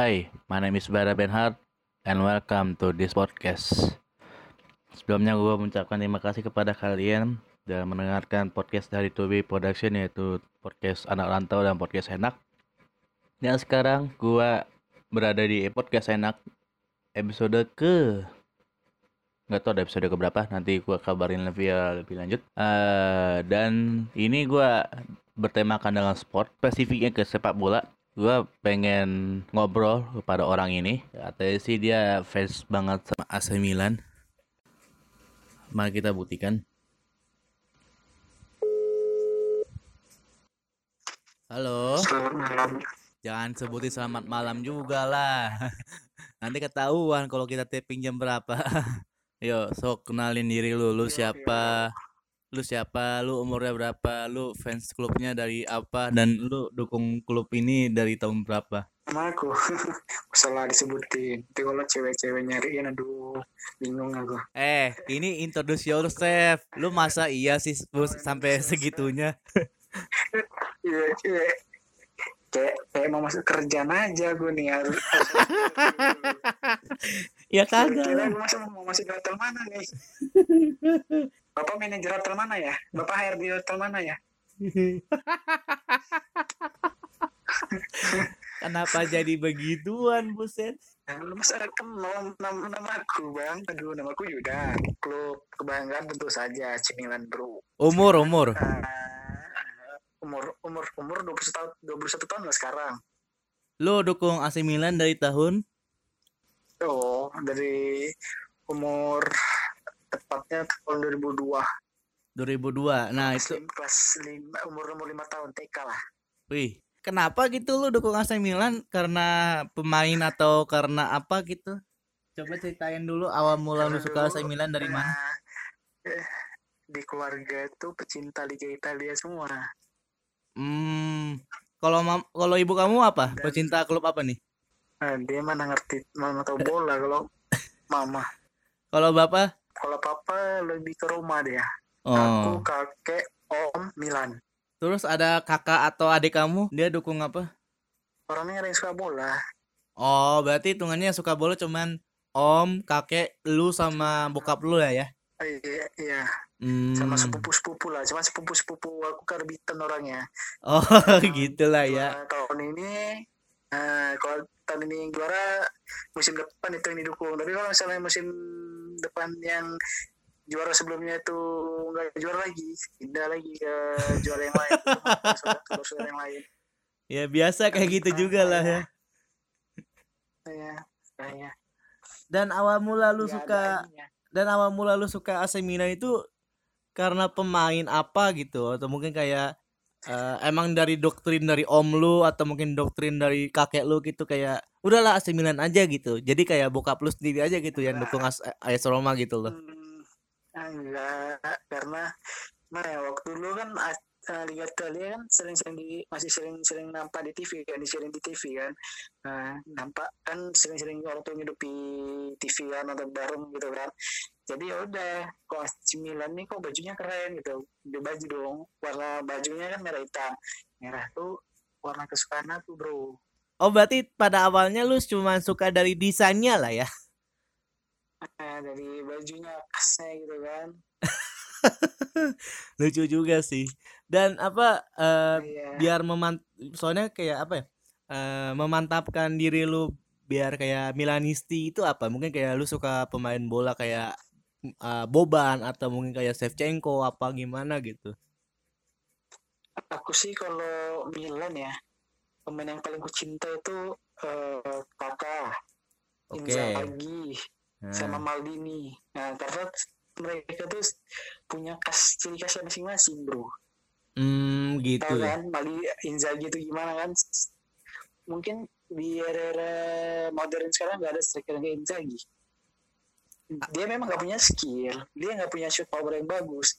Hi, my name is Bara Benhard and welcome to this podcast. Sebelumnya gue mengucapkan terima kasih kepada kalian dan mendengarkan podcast dari Tobi Production yaitu podcast anak rantau dan podcast enak. Dan sekarang gue berada di podcast enak episode ke nggak tahu ada episode ke berapa nanti gue kabarin lebih lebih lanjut uh, dan ini gue bertemakan dengan sport spesifiknya ke sepak bola gue pengen ngobrol kepada orang ini. Katanya sih dia fans banget sama AC Milan. Mari kita buktikan. Halo. Selamat malam. jangan sebutin selamat malam juga lah. Nanti ketahuan kalau kita taping jam berapa. Yo, sok kenalin diri lu, lu siapa? Lu siapa? Lu umurnya berapa? Lu fans klubnya dari apa? Dan lu dukung klub ini dari tahun berapa? Nama aku salah disebutin. Tapi kalau cewek-cewek nyariin, aduh, bingung aku. Eh, ini introduce yourself. Lu masa iya sih Bus, sampai segitunya? Iya, cewek. Kayak, kayak mau masuk kerjaan aja gue nih harus. ya Kira kagak. gue masuk mau masuk hotel mana nih? Bapak manajer hotel mana ya? Bapak HRD hotel mana ya? Kenapa jadi begituan, buset? Nah, lu masa kenal nama, nama aku bang? Aduh, nama aku Yuda. Klub kebanggaan tentu saja Cimilan Bro. Umur, umur. Ah, umur umur umur 21 tahun 21 tahun lah sekarang. Lu dukung AC Milan dari tahun? Oh, dari umur tepatnya tahun 2002. 2002. Nah, itu Kelas lim- kelas 5 umur umur 5 tahun TK lah. Wih, kenapa gitu lu dukung AC Milan? Karena pemain atau karena apa gitu? Coba ceritain dulu awal mula lu suka AC Milan dari mana? eh, di keluarga itu pecinta Liga Italia semua. Hmm, kalau mam kalau ibu kamu apa? Dan- Pecinta klub apa nih? Nah, dia mana ngerti, mana tahu bola kalau mama. Kalau bapak? Kalau papa lebih ke rumah dia. Oh. Aku kakek om Milan. Terus ada kakak atau adik kamu? Dia dukung apa? Orangnya ada yang suka bola. Oh, berarti hitungannya suka bola cuman om, kakek, lu sama bokap lu ya ya? Iya, iya. Hmm. sama sepupu-sepupu lah cuma sepupu-sepupu aku karbitan orangnya Oh, gitulah ya. Nah, tahun ini nah, kalau tahun ini juara musim depan itu yang didukung tapi kalau misalnya musim depan yang juara sebelumnya itu nggak juara lagi pindah lagi ke juara yang lain. Saudara yang lain. Ya biasa kayak gitu juga lah ya. ya kayaknya Dan awal mula lu Nggak suka dan awal mula lu suka AC Milan itu karena pemain apa gitu? Atau mungkin kayak eh, emang dari doktrin dari om lu atau mungkin doktrin dari kakek lu gitu kayak udahlah AC Milan aja gitu. Jadi kayak bokap lu sendiri aja gitu yang dukung AS, AS Roma gitu loh. Hmm, enggak. Karena mana ya waktu dulu kan a- eh, Liga Italia kan sering-sering di masih sering-sering nampak di TV kan disiarin di TV kan. Nah, nampak kan sering-sering orang tuh ngidupi TV kan atau bareng gitu kan jadi ya udah kok AC Milan nih kok bajunya keren gitu. Di baju dong warna bajunya kan merah hitam. Merah tuh warna kesukaan aku bro. Oh berarti pada awalnya lu cuma suka dari desainnya lah ya? Nah, dari bajunya khasnya gitu kan. Lucu juga sih. Dan apa eh, Iya. biar memant soalnya kayak apa ya eh, memantapkan diri lu biar kayak Milanisti itu apa? Mungkin kayak lu suka pemain bola kayak eh, Boban atau mungkin kayak Shevchenko apa gimana gitu Aku sih kalau Milan ya, pemain yang paling kucinta itu eh Kakak, oke Inzaghi, sama nah, Maldini. Nah, karena mereka tuh punya khas ciri khasnya masing-masing, bro. hmm Tahu gitu ya kan, Mali Inzaghi itu gimana kan? Mungkin di era modern sekarang nggak ada striker kayak Inzaghi. Dia memang nggak punya skill, dia nggak punya shoot power yang bagus,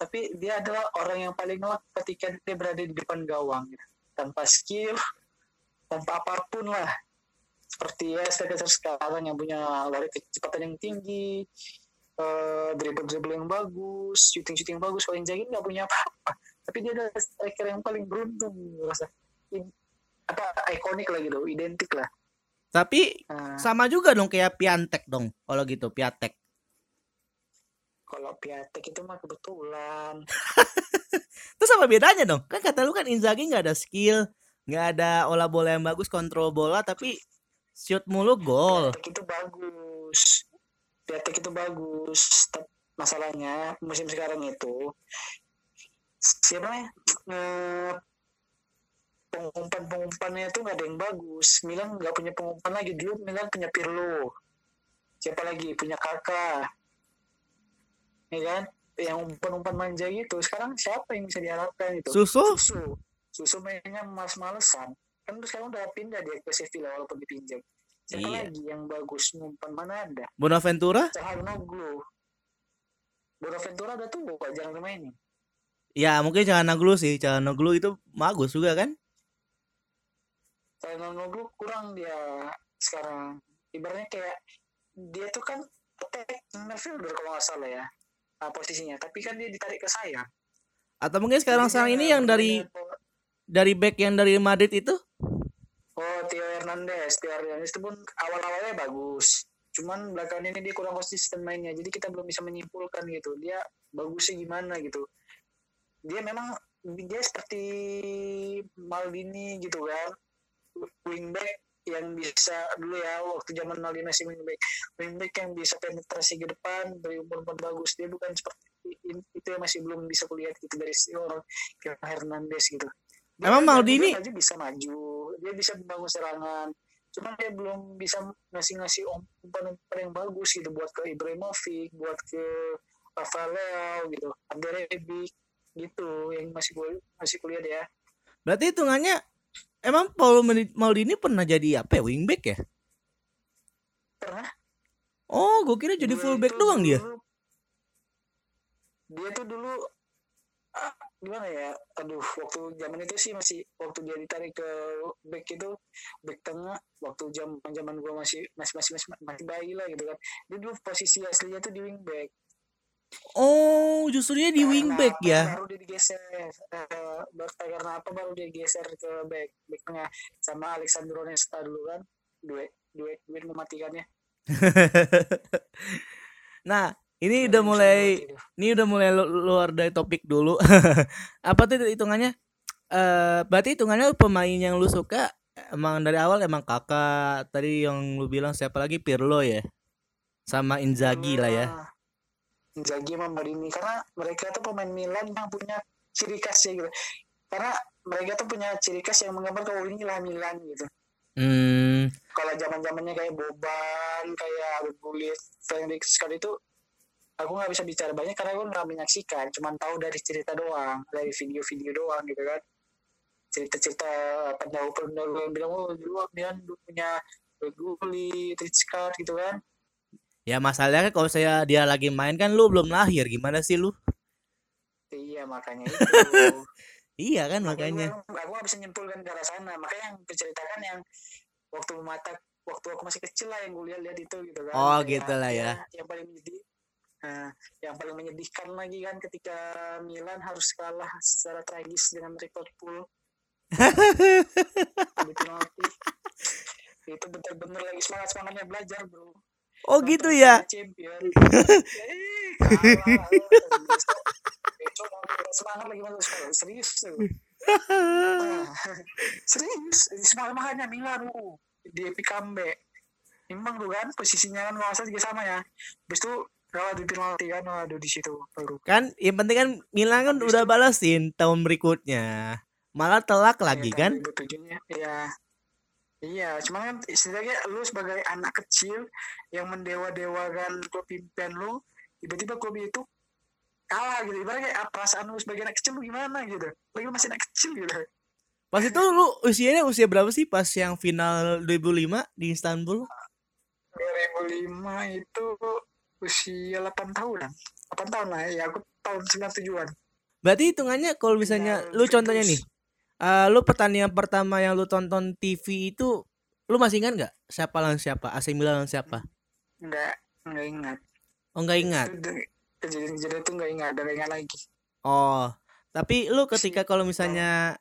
tapi dia adalah orang yang paling ngelak ketika dia berada di depan gawang. Gitu. tanpa skill tanpa apa pun lah. Seperti ya striker sekarang yang punya lari kecepatan yang tinggi eh dribble dribble yang bagus shooting shooting yang bagus. Kalau Inzaghi nggak punya apa-apa. Tapi dia adalah striker yang paling beruntung rasa apa ikonik lah gitu identik lah Tapi Nah, sama juga dong kayak Piantek dong kalau gitu Piatek. kalau Piatek itu mah kebetulan. Terus apa bedanya dong? Kan kata lu kan Inzaghi nggak ada skill, nggak ada olah bola yang bagus, kontrol bola, tapi shoot mulu gol. Piatek itu bagus. Piatek itu bagus. Masalahnya musim sekarang itu siapa ya? Pengumpan-pengumpannya itu nggak ada yang bagus. Milan nggak punya pengumpan lagi. Dulu Milan punya Pirlo. Siapa lagi? Punya Kakak. Ya kan? Yang umpan-umpan manja gitu. Sekarang siapa yang bisa diharapkan itu? Susu? Susu. Susu mainnya males-malesan. Kan terus sekarang udah pindah dia ke Sevilla walaupun dipinjam. Siapa Iya. lagi yang bagus ngumpan mana ada? Bonaventura? Calhanoglu. Bonaventura udah tua, jangan dimainin. Ya mungkin jangan Naglu sih, jangan Naglu itu bagus juga kan? Calhanoglu kurang dia sekarang. Ibaratnya kayak dia tuh kan attack midfielder kalau nggak salah ya ah, posisinya. Tapi kan dia ditarik ke sayap. Atau mungkin sekarang sekarang ini yang dari dari back yang dari Madrid itu? Oh, Theo Hernandez. Theo Hernandez itu pun awal-awalnya bagus. Cuman belakangan ini dia kurang konsisten mainnya. Jadi kita belum bisa menyimpulkan gitu. Dia bagusnya gimana gitu. Dia memang dia seperti Maldini gitu kan. Wingback yang bisa dulu ya waktu zaman Maldini masih wingback. Wingback yang bisa penetrasi ke depan dari umur-umur bagus. Dia bukan seperti itu yang masih belum bisa kulihat gitu dari si orang kayak Hernandez gitu. Dia Emang dia Maldini- maju bisa maju, dia bisa membangun serangan. Cuman dia belum bisa ngasih-ngasih umpan-umpan yang bagus gitu buat ke Ibrahimovic, buat ke Rafael gitu, Rebic gitu yang masih gue masih kuliah ya. Berarti hitungannya emang Paulo Maldini- pernah jadi apa ya? Wingback ya? Pernah Oh, gue kira jadi Dia fullback doang dia. dulu- Dia tuh dulu ah, gimana ya? Aduh, waktu zaman itu sih masih waktu dia ditarik ke back itu back tengah waktu zaman zaman gua masih masih masih masih, masih bayi lah gitu kan. Dia dulu posisi aslinya tuh di wing back. Oh, justru dia di Karena wingback apa ya. Baru dia digeser. Eh, baru karena apa baru dia geser ke back back tengah sama Alexandro Nesta dulu kan. Duet duet duet mematikannya. nah, ini udah mulai Gitu. ini udah mulai lu- luar dari topik dulu. apa tuh hitungannya? Eh, berarti hitungannya pemain yang lu suka emang dari awal emang kakak tadi yang lu bilang siapa lagi Pirlo ya, sama Inzaghi lah ya. Inzaghi sama Maldini karena mereka tuh pemain Milan yang punya ciri khas ya gitu. Karena mereka tuh punya ciri khas yang menggambarkan oh inilah Milan gitu. Hmm, Kalau zaman zamannya kayak Boban, kayak Gullit, Fenrik sekali itu aku nggak bisa bicara banyak karena aku nggak menyaksikan, cuman tahu dari cerita doang, dari video-video doang gitu kan. Cerita-cerita pendahulu-pendahulu yang bilang oh dulu Milan dulu punya Gullit, Ritskar gitu kan. Ya masalahnya kan kalau saya dia lagi main kan lu belum lahir, gimana sih lu? Iya makanya itu. Iya kan makanya aku nggak bisa nyimpulkan ke arah sana makanya yang diceritakan yang waktu mata waktu aku masih kecil lah yang gue lihat-lihat itu gitu kan Oh, Kayak gitu lah ya. yang paling menyedih nah, yang paling menyedihkan lagi kan ketika Milan harus kalah secara tragis dengan Liverpool di penalti itu bener-bener lagi semangat semangatnya belajar bro Oh gitu Nonton ya. Champion. Semangat lagi masuk sekolah. Serius tuh. Serius semangat makanya Milan lu di epic comeback imbang tuh kan posisinya kan salah juga sama ya habis itu kalau di penalti kan waduh di situ baru Kan yang penting kan Milan kan udah balasin tahun berikutnya. Malah telak lagi Ya, kan? 2007-nya iya iya cuma kan istilahnya lu sebagai anak kecil yang mendewa-dewakan klub impian lu tiba-tiba klub itu kalah gitu. Ibaratnya kayak ah, perasaan lu sebagai anak kecil lu gimana gitu? Lagi masih anak kecil gitu. Pas itu lu usianya usia berapa sih pas yang final 2005 di Istanbul? 2005 itu usia 8 tahun. 8 tahun lah ya aku tahun 97an Berarti hitungannya kalau misalnya Final lu contohnya nih, Eh lu pertandingan pertama yang lu tonton TV itu lu masih ingat nggak siapa lawan siapa? AC Milan lawan siapa? enggak enggak ingat Oh nggak ingat. Kejadian-kejadian itu enggak ingat nggak ingat lagi Oh, tapi lu ketika kalau misalnya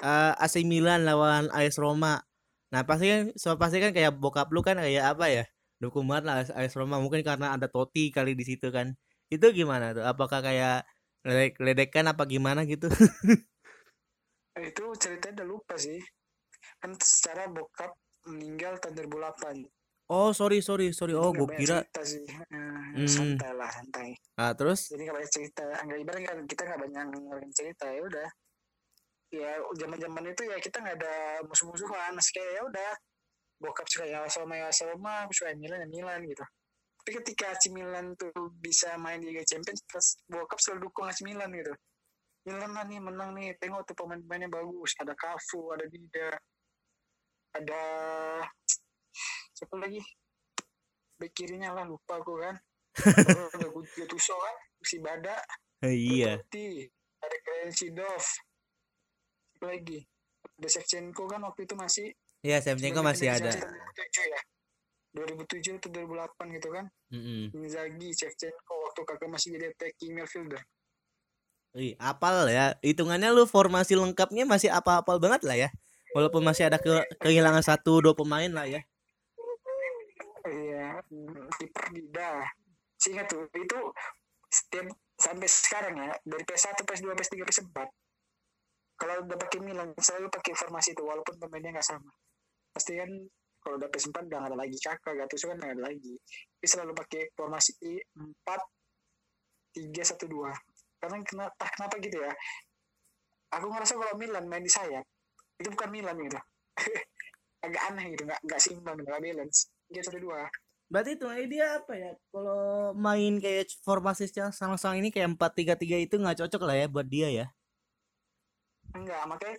eh, AC Milan lawan AS Roma Nah pasti kan, so pasti kan kayak bokap lu kan kayak apa ya? Dukung banget lah AS AS Roma mungkin karena ada Totti kali di situ kan. Itu gimana tuh? Apakah kayak ledek ledekan apa gimana gitu? itu ceritanya udah lupa sih. Kan secara bokap meninggal tahun 2008 oh sorry sorry sorry. Oh gue kira. cerita sih. Eh, Hmm. santai lah santai. Ah terus? jadi nggak banyak cerita. Nggak ibarat kan kita nggak banyak ngeluarin cerita ya udah. Ya zaman zaman itu ya kita nggak ada musuh-musuhan. Masih kayak ya udah. Bokap suka ya sama ya sama suka Milan ya Milan gitu. Tapi ketika AC Milan tuh bisa main di Liga Champions terus bokap selalu dukung AC Milan gitu Milan lah nih menang nih. Tengok tuh pemain-pemainnya bagus. Ada Cafu ada Dida ada siapa lagi? Bek kirinya lah lupa aku kan. Ada Gattuso kan si Bada. Eh, iya. Totti, ada Krensidov siapa lagi? Ada Shevchenko kan waktu itu masih. Iya Shevchenko masih ada. 2007 ya. 2007 atau 2008 gitu kan. Mm-mm. Inzaghi, Shevchenko waktu kakak masih jadi attacking midfielder Wih, apal ya. Hitungannya lu formasi lengkapnya masih apa-apal banget lah ya. Walaupun masih ada ke kehilangan satu dua pemain lah ya. Iya, kiper Dida. Tuh, itu setiap sampai sekarang ya, dari PS1, PS2, PS3, PS4. Kalau udah pakai Milan, selalu pakai formasi itu, walaupun pemainnya nggak sama. Pasti kan kalau udah PS4 udah nggak ada lagi kakak, Gattuso kan nggak ada lagi. Tapi selalu pakai formasi 4, 3, 1, 2. Karena kenapa, kenapa gitu ya? Aku ngerasa kalau Milan main di sayap, itu bukan Milan gitu. Agak aneh gitu, nggak nggak seimbang, nggak balance. 3, 1, 2. Berarti itu eh, dia apa ya? Kalau main kayak formasi yang sama-sama ini kayak 4-3-3 itu nggak cocok lah ya buat dia ya. enggak makanya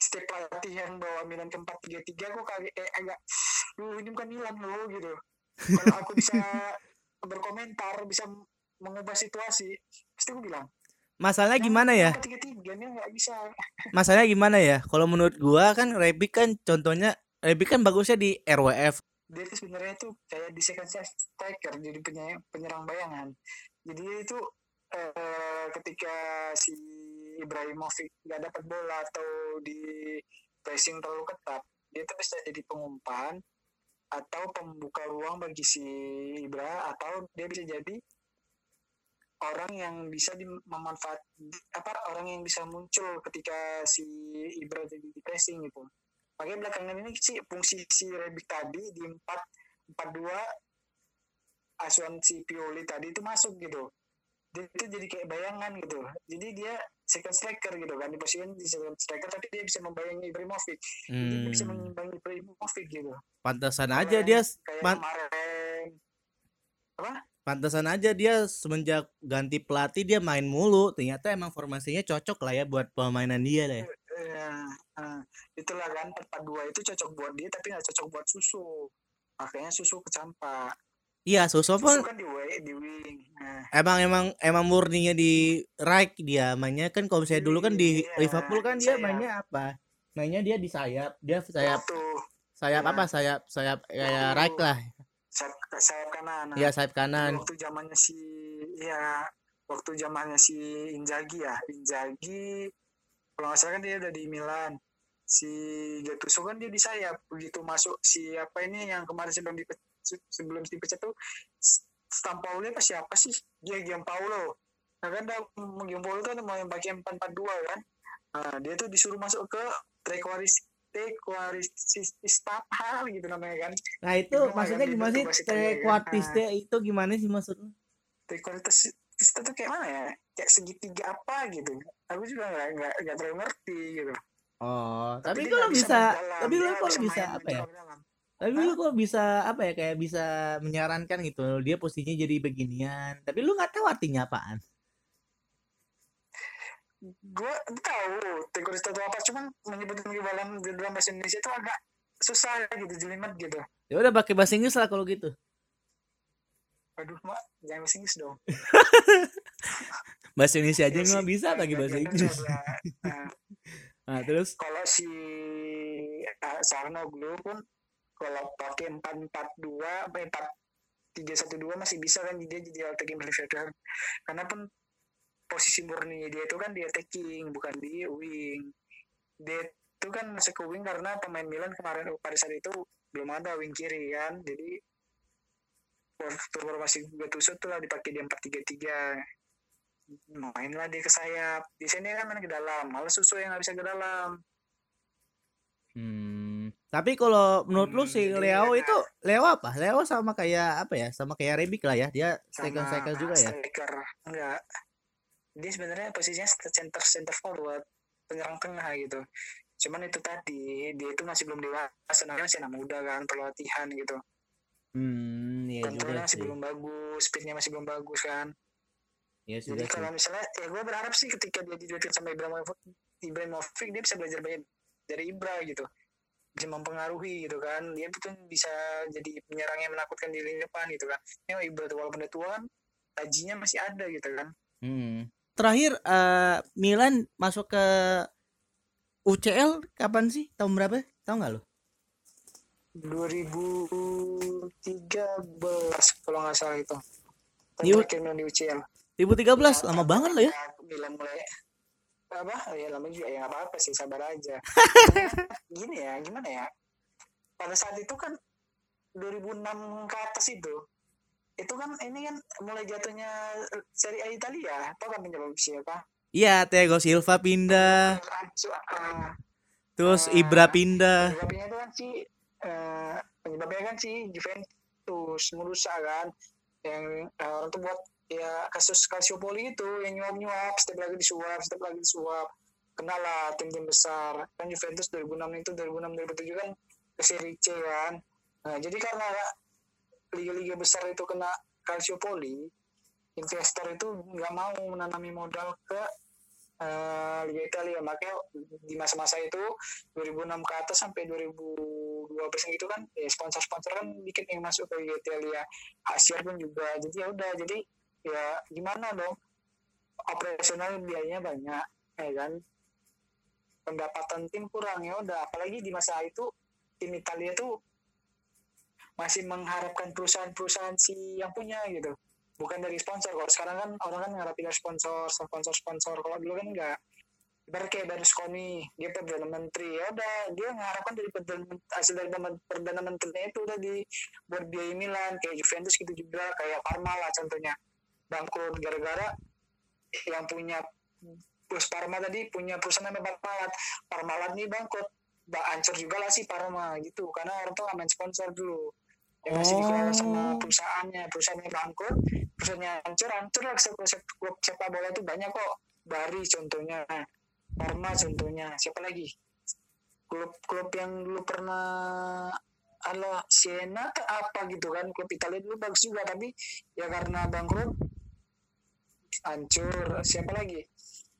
setiap pelatih yang bawa Milan ke 4-3-3 aku kaget eh, agak lu ini bukan Milan lo gitu kalau aku bisa berkomentar bisa mengubah situasi pasti aku bilang Masalahnya gimana ya? 4-3-3 ini nggak bisa Masalahnya gimana ya? Kalau menurut gua kan Rebic kan contohnya Rebic kan bagusnya di RWF. dia itu sebenarnya tuh kayak di second striker jadi penyerang, penyerang bayangan jadi itu eh, ketika si Ibrahimovic nggak dapat bola atau di pressing terlalu ketat dia tuh bisa jadi pengumpan atau pembuka ruang bagi si Ibra atau dia bisa jadi orang yang bisa di, memanfaat apa orang yang bisa muncul ketika si Ibra jadi di pressing gitu. Makanya belakangan ini sih fungsi si Rebic tadi di 4 4 2 asuhan si Pioli tadi itu masuk gitu. Dia itu jadi kayak bayangan gitu. Jadi dia second striker gitu kan di posisi di second striker tapi dia bisa membayangi Ibrahimovic. Jadi dia bisa Hmm, mengimbangi Ibrahimovic gitu. Pantesan Kalau aja dia kayak kemarin pantesan aja dia semenjak ganti pelatih dia main mulu. Ternyata emang formasinya cocok lah ya buat permainan dia deh. ya, eh, itulah kan 4 2 itu cocok buat dia tapi nggak cocok buat susu makanya susu kecampak Iya, susu pun kan di way, di wing nah, emang emang emang murninya di right dia mainnya kan kalau misalnya dulu kan di Iya, Liverpool kan dia sayap. mainnya apa? Mainnya dia di sayap, dia sayap tuh sayap Iya. apa? Sayap sayap kayak right lah. sayap, sayap kanan. Nah, Iya sayap kanan. waktu zamannya si ya waktu zamannya si Inzaghi ya. Inzaghi kalau nggak salah kan dia udah di Milan. Si Gattuso kan dia di sayap. Begitu masuk si apa ini yang kemarin sebelum dipecat sebelum dipecat tuh Stampauli apa siapa sih? Dia Giampaolo nah kan dah Giampaolo tuh mau yang pakai 442 kan? Nah, dia tuh disuruh masuk ke Trequaris Trequaristapa gitu namanya kan Nah itu Itu maksudnya gimana sih? Italia kan. Itu gimana sih maksudnya? Trequartis kita tuh kayak mana ya kayak segitiga apa gitu aku juga nggak nggak nggak terlalu ngerti gitu Oh, tapi kalau nggak bisa, dalam, tapi nggak kok bisa apa ya? Tapi lu kok bisa apa ya kayak bisa menyarankan gitu dia posisinya jadi beginian. Tapi lu nggak tahu artinya apaan. Gue tahu Trequartis itu apa cuman menyebut di dalam bahasa Indonesia itu agak susah gitu jelimet gitu. Ya udah pakai bahasa Inggris lah kalau gitu. aduh mak jangan bahasa Inggris dong. Bahasa Indonesia aja Ya nggak bisa pakai bahasa nggak Inggris. Nah, Nah, terus? Kalau si uh, Sarnoglu pun kalau pakai empat empat dua empat tiga satu dua masih bisa kan dia jadi midfielder karena pun posisi murni dia itu kan di attacking bukan di wing dia itu kan masuk ke wing karena pemain Milan kemarin pada saat itu belum ada wing kiri kan jadi waktu formasi Gattuso tuh lah dipakai di empat tiga tiga mainlah dia ke sayap di sini kan main ke dalam malah susu yang nggak bisa ke dalam Hmm. Tapi kalau menurut lu Hmm, si jadi Leo mereka- itu Leo apa? Leo sama kayak apa ya? Sama kayak Rebic lah ya. Dia striker striker juga ya. striker enggak dia sebenarnya posisinya center center forward penyerang tengah gitu. Cuman itu tadi dia itu masih belum dewasa namanya masih anak muda kan perlu latihan gitu. Hmm, iya juga kontrolnya masih sih. belum bagus speednya masih belum bagus kan. Iya jadi sih. kalau misalnya ya gue berharap sih ketika dia diduetin sama Ibrahimovic Ibrahimovic dia bisa belajar banyak dari Ibra gitu. Bisa mempengaruhi gitu kan. Dia tuh bisa jadi penyerang yang menakutkan di lini depan gitu kan. Ya Ibra tuh walaupun udah tua kan tajinya masih ada gitu kan. Hmm. Terakhir eh, Milan masuk ke UCL kapan sih? Tahun berapa? Tahu nggak lu? 2013 kalau nggak salah itu Di Milan di UCL 2013 lama banget loh ya. Milan mulai apa ya lama juga ya nggak apa-apa sih sabar aja gini ya gimana ya pada saat itu kan 2006 ke atas itu itu kan ini kan mulai jatuhnya Serie A Italia tau kan penyebab siapa? Iya, Thiago Silva pindah, ah, terus Ah. Ibra pindah. penyebabnya itu kan si eh, penyebabnya kan si Juventus merusak kan. Yang eh, orang tuh buat ya kasus Calciopoli itu yang nyuap nyuap setiap lagi disuap setiap lagi disuap. Kenal lah tim-tim besar. Kan Juventus 2006 itu 2006 2007 kan ke Serie C kan. Nah jadi karena liga-liga besar itu kena Calciopoli investor itu nggak mau menanami modal ke eh, Liga Italia. Makanya di masa-masa itu 2006 ke atas sampai 2012 gitu kan ya sponsor-sponsor kan bikin yang masuk ke Liga Italia. Asia pun juga. Jadi ya udah jadi ya gimana dong? Operasional biayanya banyak ya kan? Pendapatan tim kurang ya udah. Apalagi di masa itu tim Italia tuh masih mengharapkan perusahaan-perusahaan si yang punya gitu. Bukan dari sponsor. Kalau sekarang kan orang kan ngarapin sponsor sponsor sponsor. Kalau dulu kan enggak ibarat kayak Berlusconi dia perdana menteri. Ya udah dia mengharapkan dari perdana, hasil dari perdana- menterinya itu udah di buat biaya Milan kayak Juventus gitu juga kayak Parma lah contohnya. Bangkrut gara-gara yang punya Bos Parma tadi punya perusahaan namanya Parmalat. Parmalat nih bangkrut. Hancur juga lah sih Parma gitu. Karena orang tuh main sponsor dulu yang masih dikelola sama Oh. perusahaannya perusahaannya bangkrut perusahaannya hancur hancur lah klub klub sepak bola itu banyak kok. Bari contohnya Parma contohnya siapa lagi? Klub-klub yang dulu pernah ala Siena apa gitu kan klub Italia dulu bagus juga tapi ya karena bangkrut hancur. Siapa lagi?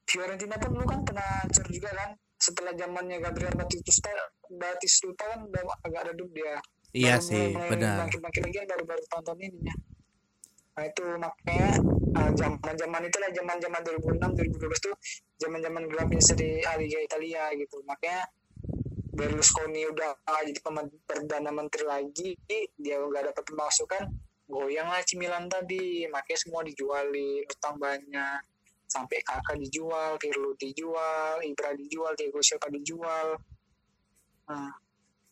Fiorentina pun dulu kan pernah hancur juga kan. Setelah zamannya Gabriel Batistuta Batistuta kan udah agak redup dia Iya Baru sih, mulai- benar. bangkit-bangkit lagi baru-baru tahun-tahun ini ya. Nah itu makanya ah, zaman-zaman itulah zaman-zaman 2006 2012 tuh zaman-zaman gelapnya seri A Liga Italia gitu. Makanya Berlusconi udah jadi perdana menteri lagi dia nggak dapat pemasukan goyang lah AC Milan tadi. Makanya semua dijualin utang banyak. Sampai kakak dijual Pirlo dijual Ibra dijual Diego Silva dijual. Nah,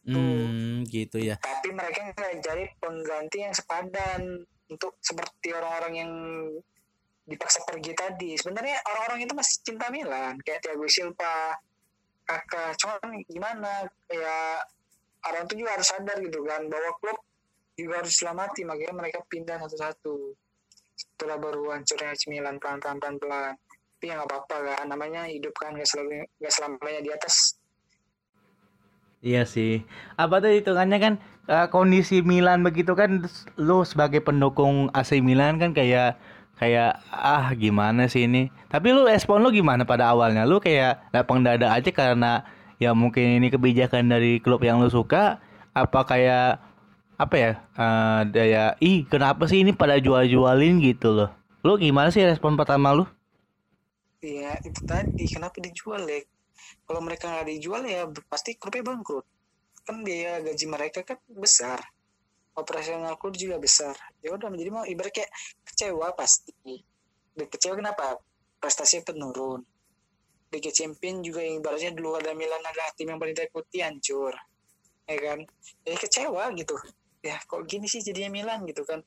Hmm, gitu ya. tapi mereka cari pengganti yang sepadan untuk seperti orang-orang yang dipaksa pergi tadi. Sebenarnya orang-orang itu masih cinta Milan kayak Thiago Silva kakak cuman gimana ya orang itu juga harus sadar gitu kan bahwa klub juga harus selamati makanya mereka pindah satu-satu. Setelah baru hancurnya AC Milan pelan-pelan pelan-pelan. Tapi ya nggak apa-apa kan namanya hidup kan nggak selalu nggak selamanya di atas Iya sih. Apa tuh hitungannya kan eh, kondisi Milan begitu kan lu sebagai pendukung AC Milan kan kayak kayak ah gimana sih ini. Tapi lu respon lu gimana pada awalnya? Lu kayak lapang dada aja karena ya mungkin ini kebijakan dari klub yang lu suka apa kayak apa ya? eh daya ih kenapa sih ini pada jual-jualin gitu loh. Lu gimana sih respon pertama lu? Iya itu tadi kenapa dijual ya? Kalau mereka nggak dijual ya pasti klubnya bangkrut. Kan biaya gaji mereka kan besar, operasional klub juga besar. Ya udah jadi mau ibarat kayak kecewa pasti. Kecewa kenapa? Prestasinya penurun. Liga Champion juga yang ibaratnya dulu ada Milan adalah tim yang paling takuti hancur ya kan jadi kecewa gitu ya kok gini sih jadinya Milan gitu kan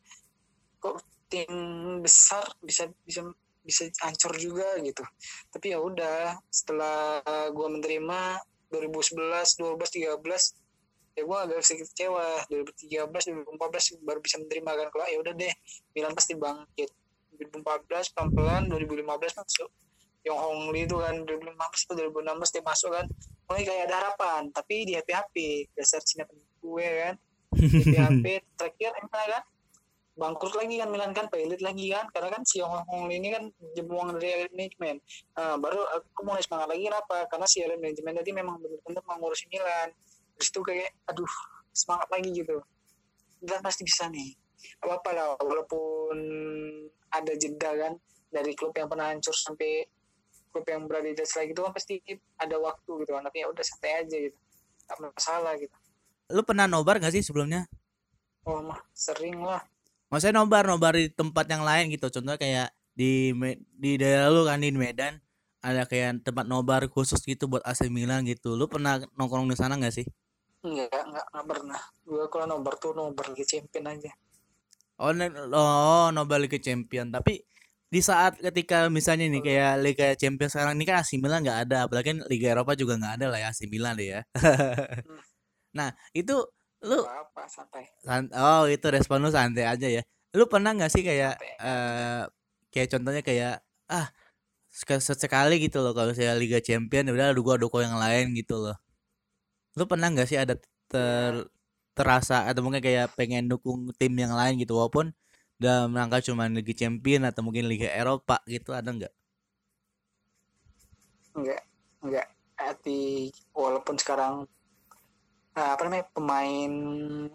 kok tim besar bisa bisa bisa hancur juga gitu. Tapi ya udah setelah gua menerima 2011 12 13 ya gua agak sedikit kecewa. 2013 2014 baru bisa menerima kan. Kalau ya udah deh Milan pasti bangkit. 2014 pelan-pelan 2015 masuk. Yang Hong Lee itu kan 2015 atau 2016 dia masuk kan. Mulai kayak ada harapan tapi di HP HP dasar Cina ya kan. Di HP terakhir emang kan bangkrut lagi kan Milan kan pelit lagi kan. Karena kan si Hong Hong ini kan jemuang dari manajemen nah, baru aku mulai semangat lagi kenapa? Karena si manajemen tadi memang benar-benar mengurusi Milan. Terus itu kayak aduh semangat lagi gitu. Dan pasti bisa nih. Apa apa lah walaupun ada jeda kan dari klub yang pernah hancur sampai klub yang berada di atas lagi itu kan pasti ada waktu gitu kan. Tapi ya udah santai aja gitu. Gak masalah gitu. Lu pernah nobar gak sih sebelumnya? Oh mah sering lah maksudnya nobar nobar di tempat yang lain gitu. Contohnya kayak di di daerah lu kan di Medan ada kayak tempat nobar khusus gitu buat AC Milan gitu. Lu pernah nongkrong di sana gak sih? Enggak enggak enggak pernah. Gue kalau nobar tuh nobar Liga Champion aja. Oh oh nobar Liga Champion. Tapi di saat ketika misalnya nih kayak Liga Champions sekarang ini kan AC Milan nggak ada. Apalagi Liga Eropa juga nggak ada lah ya AC Milan deh ya. Nah itu lu apa apa santai. San- oh itu respon lu santai aja ya. Lu pernah nggak sih kayak Santai. eh kayak contohnya kayak ah sek- sesekali gitu loh kalau saya Liga Champion ya udah gua dukung yang lain gitu loh. Lu pernah nggak sih ada ter terasa atau mungkin kayak pengen dukung tim yang lain gitu walaupun dalam rangka cuma Liga Champion atau mungkin Liga Eropa gitu ada nggak? Enggak enggak hati walaupun sekarang nah, apa namanya pemain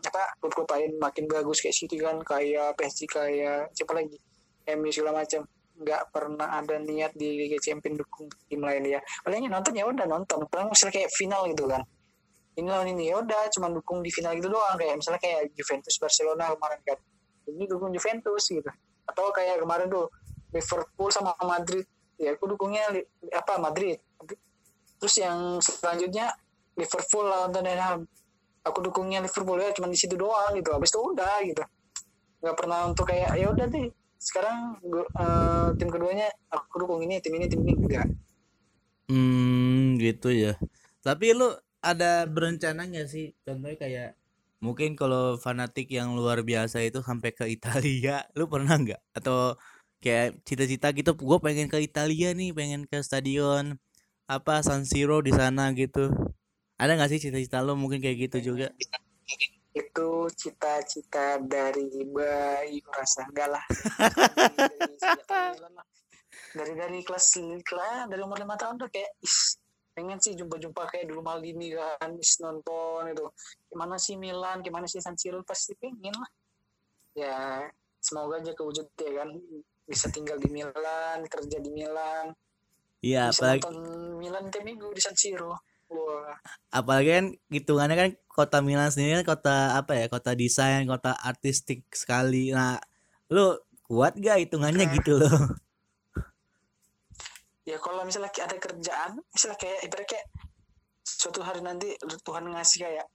apa klub-klub lain makin bagus kayak City kan kayak PSG kayak siapa lagi? MU segala macam. Nggak pernah ada niat di Liga Champions dukung tim lain ya. Palingnya nonton ya udah nonton. Paling misalnya kayak final gitu kan. Ini lawan ini ya udah cuma dukung di final gitu doang. Kayak misalnya kayak Juventus Barcelona kemarin kan. Ini dukung Juventus gitu. Atau kayak kemarin tuh Liverpool sama Madrid. Ya aku dukungnya apa Madrid. Terus yang selanjutnya Liverpool lawan Tottenham aku dukungnya Liverpool ya cuma di situ doang gitu habis itu udah gitu nggak pernah untuk kayak ya udah deh sekarang eh, tim keduanya aku dukung ini tim ini tim ini enggak Hmm, gitu ya. Tapi lu ada berencana nggak sih? Contohnya kayak mungkin kalau fanatik yang luar biasa itu sampai ke Italia, lu pernah nggak? Atau kayak cita-cita gitu, gue pengen ke Italia nih, pengen ke stadion apa San Siro di sana gitu. Ada nggak sih cita-cita lu mungkin kayak gitu juga? itu cita-cita dari bayi rasa enggak lah. Dari, dari kelas kelas dari umur lima tahun tuh kayak is pengen sih jumpa-jumpa kayak dulu Maldini kan is nonton itu. Gimana sih Milan gimana sih San Siro pasti pengen lah. Ya semoga aja kewujud ya kan. Bisa tinggal di Milan kerja di Milan. Iya, apalagi nonton Milan tiap minggu di San Siro wah apalagi kan hitungannya kan kota Milan sendiri kan kota apa ya? Kota desain, kota artistik sekali. Nah, lu kuat gak hitungannya gitu loh? ya kalau misalnya ada kerjaan misalnya kayak ibarat kayak suatu hari nanti Tuhan ngasih kayak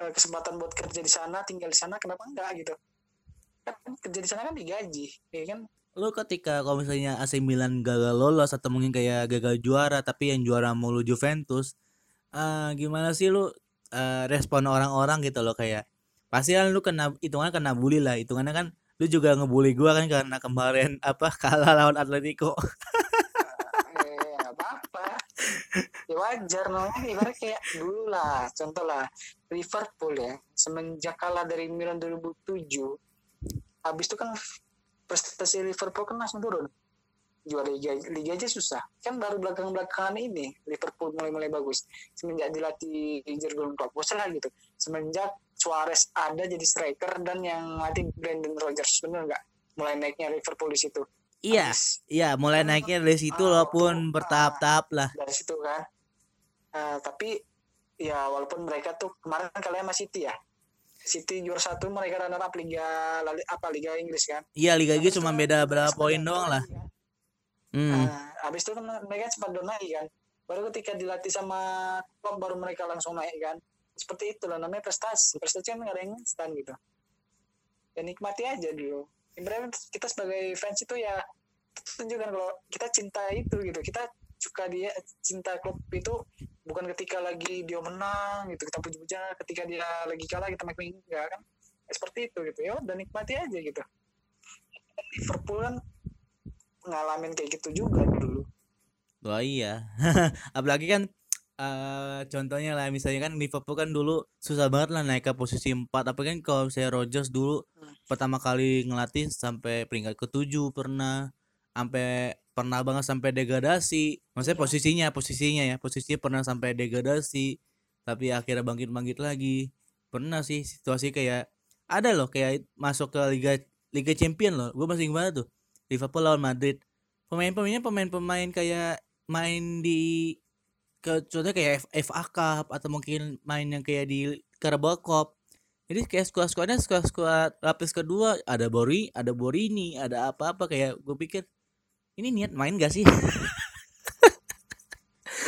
eh, kesempatan buat kerja di sana tinggal di sana kenapa enggak gitu kan kerja di sana kan digaji ya kan lu ketika kalau misalnya AC Milan gagal lolos atau mungkin kayak gagal juara tapi yang juara mulu Juventus eh gimana sih lu eh, respon orang-orang? Gitu loh kayak pasti kan lu kena hitungannya kena bully lah hitungannya kan lu juga ngebully gua kan karena kemarin apa kalah lawan Atletico. Eh apa-apa. Ya wajar namanya ibarat kayak dulu lah contoh lah Liverpool ya semenjak kalah dari Milan 2007 habis itu kan prestasi Liverpool kan langsung turun juara liga liga aja susah. Kan baru belakang belakangan ini Liverpool mulai mulai bagus. Semenjak dilatih Jurgen Klopp bosan lah gitu. Semenjak Suarez ada jadi striker dan yang latih Brandon Rodgers bener nggak? Mulai naiknya Liverpool di situ. Iya Habis. iya mulai naiknya dari situ Ah, walaupun ah. bertahap-tahap lah. dari situ kan. Eh, tapi ya walaupun mereka tuh kemarin kan kalian masih City ya? City juara satu mereka runner up liga apa liga Inggris kan? Iya Liga Inggris cuma beda berapa poin doang lah. Hmm. Nah, habis itu mereka sempat down kan. Baru ketika dilatih sama klub baru mereka langsung naik kan. Seperti itulah namanya prestasi. Prestasi kan ada yang instan gitu. Ya nikmati aja dulu ibaratnya kita sebagai fans itu ya tunjukkan kalau kita cinta itu gitu. Kita suka dia cinta klub itu bukan ketika lagi dia menang gitu kita puji-puji ketika dia lagi kalah kita makin enggak kan. Ya, seperti itu gitu. Ya dan nikmati aja gitu. Liverpool kan ngalamin kayak gitu juga dulu Wah iya. Apalagi kan eh contohnya lah misalnya kan Liverpool kan dulu susah banget lah naik ke posisi 4 apa kan kalau saya Rodgers dulu Hmm. pertama kali ngelatih sampai peringkat ketujuh pernah sampai pernah banget sampai degradasi. Maksudnya Iya. posisinya posisinya ya. Posisinya pernah sampai degradasi tapi akhirnya bangkit-bangkit lagi. Pernah sih situasi kayak ada loh kayak masuk ke Liga Liga Champion loh. Gue masih ingat banget tuh Liverpool lawan Madrid. Pemain-pemainnya pemain-pemain kayak main di ke contohnya kayak FA Cup atau mungkin main yang kayak di Carabao Cup. Jadi kayak skuad-skuadnya skuad-skuad lapis kedua ada Bori ada Borini ada apa-apa kayak gue pikir ini niat main gak sih?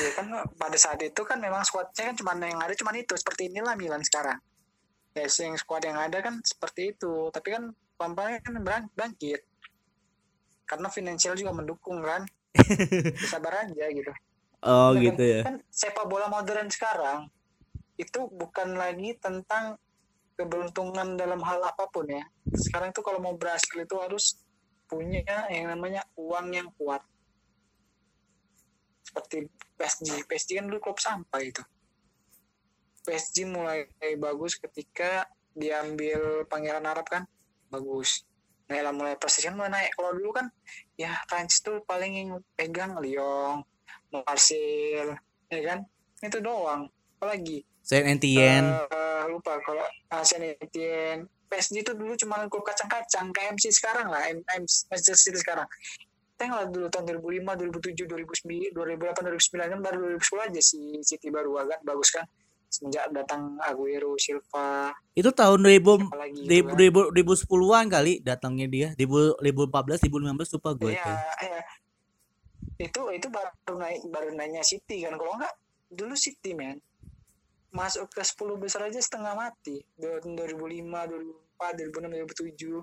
Iya kan pada saat itu kan memang squadnya kan cuma yang ada cuma itu seperti inilah Milan sekarang. Ya yang squad yang ada kan seperti itu, tapi kan pelan-pelan kan bangkit. Karena finansial juga mendukung kan. Sabar aja gitu. oh Kan- gitu ya Kan sepak bola modern sekarang itu bukan lagi tentang keberuntungan dalam hal apa pun ya. Sekarang itu kalau mau berhasil itu harus punya yang namanya uang yang kuat. Seperti PSG. PSG kan dulu klub sampah itu. PSG mulai bagus ketika diambil Pangeran Arab kan bagus. Nah, lah mulai prestasi kan mulai naik. Kalau dulu kan ya Prancis tuh paling yang pegang Lyon, Marseille, ya kan? Itu doang. Apalagi Saint Etienne Eh, lupa kalau uh, Saint Etienne PSG itu dulu cuma klub kacang-kacang kayak MC sekarang lah M- M- Manchester City sekarang Tengok dulu tahun 2005, 2007, 2009, 2008, 2009 kan baru 2010 aja si City baru agak bagus kan semenjak datang Aguero, Silva, itu tahun 2000 apalagi di gitu kan. 2010-an kali datangnya dia. 2014 2015 lupa gue Iya, iya. Itu itu baru naik baru naiknya City kan. Kalau enggak dulu City men. Masuk ke 10 besar aja setengah mati. Tahun 2005, 2004, 2006, 2007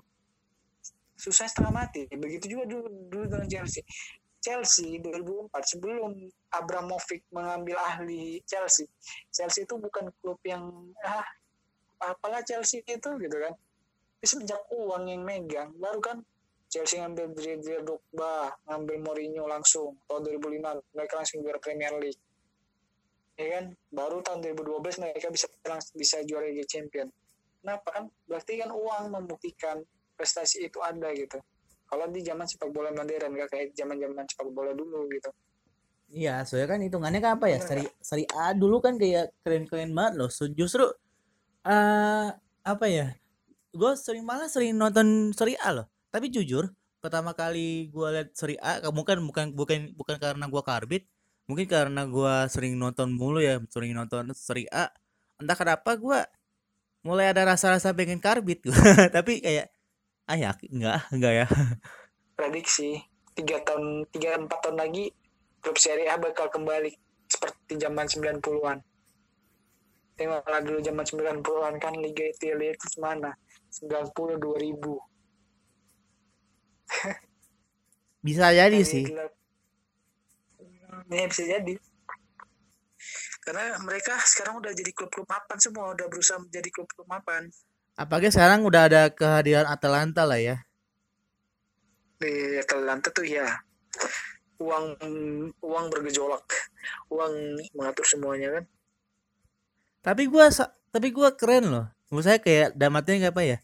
susah setengah mati. Begitu juga dulu, dulu dengan Chelsea Chelsea 2004 sebelum Abramovich mengambil ahli Chelsea. Chelsea itu bukan klub yang ah apalah Chelsea itu gitu kan. Tapi semenjak uang yang megang baru kan Chelsea ngambil Didier Drogba ngambil Mourinho langsung tahun 2005 mereka langsung juara Premier League. Ya kan? Baru tahun 2012 mereka bisa bisa juara Liga Champion kenapa kan? Berarti kan uang membuktikan prestasi itu ada gitu kalau di zaman sepak bola modern gak kayak zaman zaman sepak bola dulu gitu Iya, soalnya kan hitungannya kan apa ya? Seri seri A dulu kan kayak keren-keren banget loh. So, justru eh apa ya? Gue sering malah sering nonton seri A loh. Tapi jujur, pertama kali gua lihat seri A, kamu kan bukan bukan bukan karena gua karbit, mungkin karena gua sering nonton mulu ya, sering nonton seri A. Entah kenapa gua mulai ada rasa-rasa pengen karbit gua. Tapi kayak ah ya enggak enggak ya. prediksi tiga tahun tiga empat tahun lagi klub Serie A bakal kembali seperti zaman 90-an tengoklah dulu zaman 90-an kan Liga Italia itu mana 90 2000 Bisa jadi sih. gelap. Ya bisa jadi. Karena mereka sekarang udah jadi klub-klub mapan semua, udah berusaha menjadi klub-klub mapan. Apalagi sekarang udah ada kehadiran Atalanta lah ya. Di Atalanta tuh ya uang uang bergejolak, uang mengatur semuanya kan. Tapi gua tapi gua keren loh. Menurut saya kayak damatnya apa ya?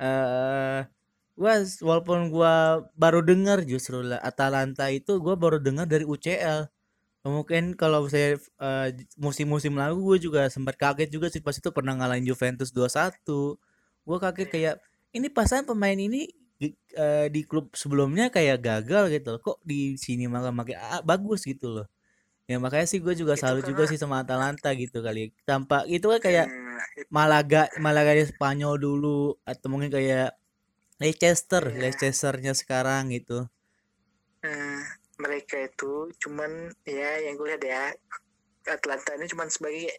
Eh gua s- walaupun gua baru dengar justru lah Atalanta itu gua baru dengar dari UCL. Mungkin kalau saya eh, musim-musim lalu gue juga sempat kaget juga sih pas itu pernah ngalahin Juventus 2-1. Gua kaget kayak ini pasangan pemain ini di, eh, di klub sebelumnya kayak gagal gitu loh. Kok di sini malah makin ah, bagus gitu loh. Ya makanya sih gue juga salut juga sih sama Atalanta gitu kali. Tanpa itu kan kayak it- Malaga Malaga di Spanyol dulu atau mungkin kayak Leicester Iya. Leicesternya sekarang gitu. nah, mereka itu cuman ya yang gue lihat ya Atlanta ini cuman sebagai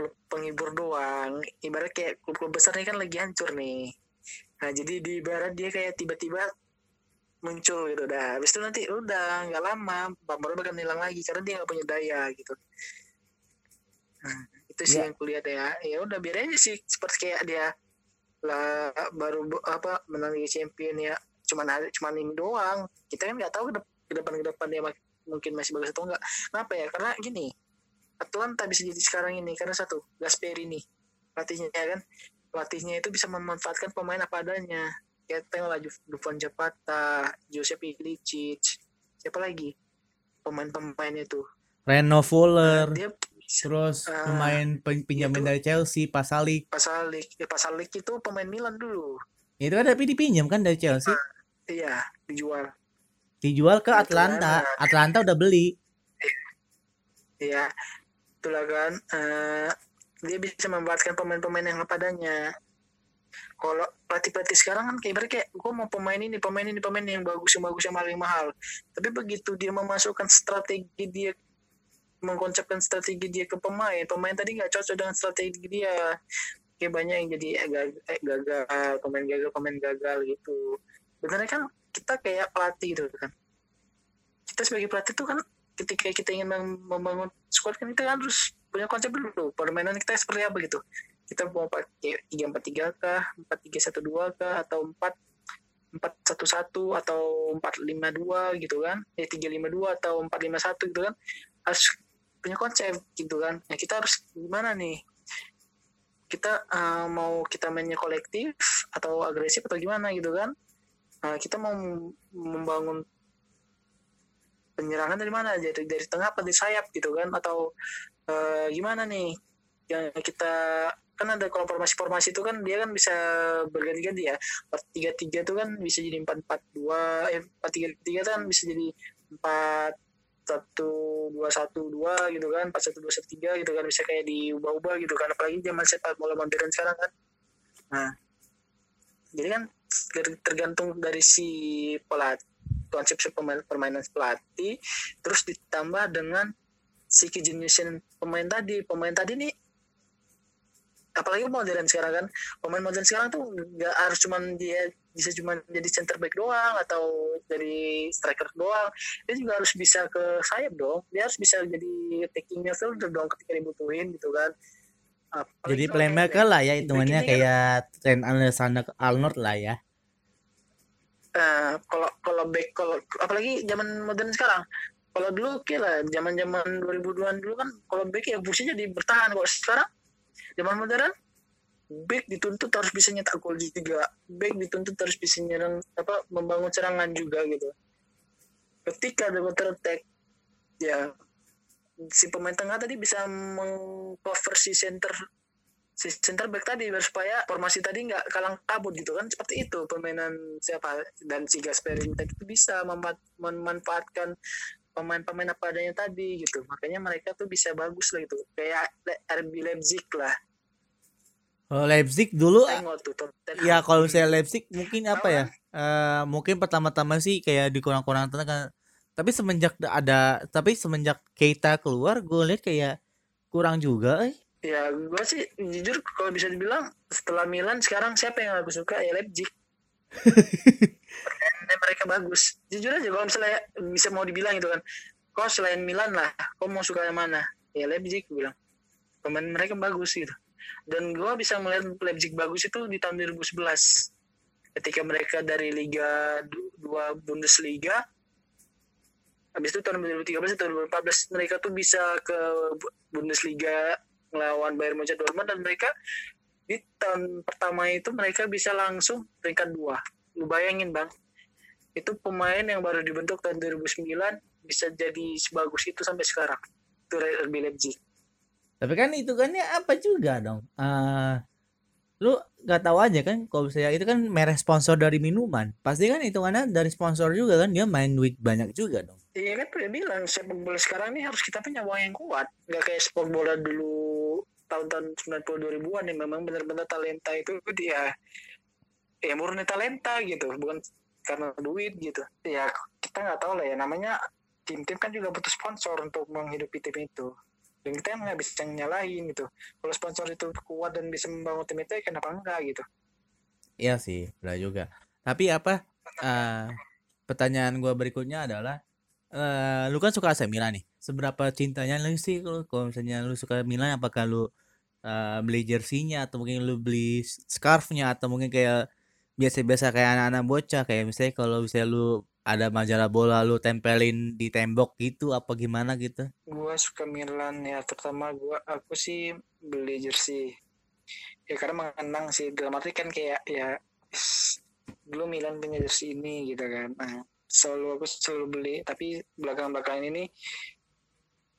klub penghibur doang. Ibarat kayak klub-klub besar ini kan lagi hancur nih. Nah jadi di ibarat dia kayak tiba-tiba muncul gitu. Dah habis itu nanti udah nggak lama Bambara bakal hilang lagi karena dia nggak punya daya gitu. Nah, itu sih Ya. yang kulihat ya. Ya udah biar aja sih seperti kayak dia lah baru apa menang Liga Champion ya. Cuman ada cuman ini doang. Kita kan nggak tahu ke dep- ke depan ke depan dia mungkin masih bagus atau enggak kenapa ya? Karena gini Atlanta bisa jadi sekarang ini karena satu Gasperini pelatihnya ya kan? Pelatihnya itu bisa memanfaatkan pemain apa adanya. Kayak tengoklah Dufan Zapata Giuseppe Ilicic siapa lagi? Pemain-pemainnya itu. Reno Fuller dia terus Ah, pemain pinjaman itu. dari Chelsea Pasalik Pasalik ya Pasalik itu pemain Milan dulu. Itu kan tapi dipinjam kan dari Chelsea? Iya dijual. Dijual ke Itu Atlanta. Atlanta udah beli. Iya, itulah kan. eh, dia bisa memanfaatkan pemain-pemain yang apa adanya. Kalau pelatih-pelatih sekarang kan kayak kayak gue mau pemain ini, pemain ini, pemain yang bagus, yang bagus, yang paling mahal. Tapi begitu dia memasukkan strategi dia, mengkonsepkan strategi dia ke pemain, pemain tadi nggak cocok dengan strategi dia. Kayak banyak yang jadi eh, eh, gagal, pemain gagal, pemain gagal gitu. Benernya kan kita kayak pelatih gitu kan. Kita sebagai pelatih tuh kan ketika kita ingin mem- membangun squad kan kita harus punya konsep dulu permainan kita seperti apa gitu. Kita mau pakai tiga empat tiga kah empat tiga satu dua kah atau empat empat satu satu atau empat lima dua gitu kan. Ya tiga lima dua atau empat lima satu gitu kan. Harus punya konsep gitu kan. Ya kita harus gimana nih? Kita eh, mau kita mainnya kolektif atau agresif atau gimana gitu kan? Nah, kita mau membangun penyerangan dari mana? Dari dari tengah apa dari sayap gitu kan? Atau eh, gimana nih? Yang kita kan ada kalau formasi-formasi itu kan dia kan bisa berganti-ganti ya. Empat tiga tiga itu kan bisa jadi empat empat dua eh empat tiga tiga kan bisa jadi empat satu dua satu dua gitu kan? Empat satu dua satu tiga gitu kan? Bisa kayak diubah-ubah gitu kan? Apalagi zaman sepak bola modern sekarang kan? Nah jadi kan ter- tergantung dari si pelatih konsep pemain permainan pelatih terus ditambah dengan si kejeniusan pemain tadi. Pemain tadi nih apalagi modern sekarang kan pemain modern sekarang tuh nggak harus cuman dia bisa cuma jadi center back doang atau dari striker doang. Dia juga harus bisa ke sayap dong. Dia harus bisa jadi taking midfielder dong ketika dibutuhin gitu kan. Apalagi jadi playmaker lah ya hitungannya kan- kayak Trent Alexander Arnold lah ya Eh, kalau kalau back kalau apalagi zaman modern sekarang. Kalau dulu kira zaman zaman 2000-an dulu kan kalau back ya fungsinya di bertahan. Kalau sekarang zaman modern back dituntut harus bisa nyetak gol juga. Back dituntut harus bisa nyerang apa membangun serangan juga gitu. Ketika ada counter attack ya si pemain tengah tadi bisa mengcover si center si center back tadi biar supaya formasi tadi nggak kalang kabut gitu kan seperti itu permainan siapa. Dan si tadi itu bisa memanfa- memanfaatkan pemain-pemain apa adanya tadi gitu. Makanya mereka tuh bisa bagus lah gitu. Kayak RB Leipzig lah. Kalau Leipzig dulu tengok tuh ya kalau misalnya Leipzig mungkin apa ya eh mungkin pertama-tama sih kayak dikurang-kurang tenaga tapi semenjak ada tapi semenjak Keita keluar gue lihat kayak kurang juga eh. Ya gue sih jujur kalau bisa dibilang setelah Milan sekarang siapa yang aku suka? Ya Leipzig. Permainan mereka bagus. Jujur aja kalau misalnya bisa mau dibilang gitu kan kau selain Milan lah kau mau suka yang mana? Ya Leipzig gue bilang. Pemain mereka bagus gitu. Dan gue bisa melihat Leipzig bagus itu di tahun 2011 ketika mereka dari Liga 2 Bundesliga habis itu tahun 2013 atau 2014 mereka tuh bisa ke Bundesliga melawan Bayern Munchen Dortmund dan mereka di tahun pertama itu mereka bisa langsung peringkat dua. Lu bayangin bang. Itu pemain yang baru dibentuk tahun 2009 bisa jadi sebagus itu sampai sekarang. Itu RB Leipzig. Tapi kan itu kan ya apa juga dong? Eh lu nggak tahu aja kan kalau misalnya itu kan merek sponsor dari minuman. Pasti kan hitungannya dari sponsor juga kan dia main duit banyak juga dong Iya kan udah bilang sepak bola sekarang ini harus kita punya uang yang kuat. Nggak kayak sepak bola dulu tahun-tahun 90 2000-an yang memang benar-benar talenta itu dia. Ya murni talenta gitu bukan karena duit gitu. Ya kita nggak tahu lah ya namanya tim-tim kan juga butuh sponsor untuk menghidupi tim itu. Dan kita nggak bisa nyalahin gitu. Kalau sponsor itu kuat dan bisa membangun tim itu ya kenapa enggak gitu? Iya sih, benar juga. Tapi apa? eh, pertanyaan gua berikutnya adalah, eh, lu kan suka AC Milan nih. Seberapa cintanya lu sih kalau kalau misalnya lu suka Milan, apakah lu eh, beli jersinya atau mungkin lu beli scarfnya? Atau mungkin kayak biasa-biasa kayak anak-anak bocah? Kayak misalnya kalau misalnya lu ada majalah bola lu tempelin di tembok gitu apa gimana gitu? gua suka Milan ya terutama gua aku sih beli jersey. Ya karena mengenang sih. Dalam arti kan kayak ya dulu Milan punya jersey ini gitu kan. Nah selalu aku selalu beli. Tapi belakang-belakangan ini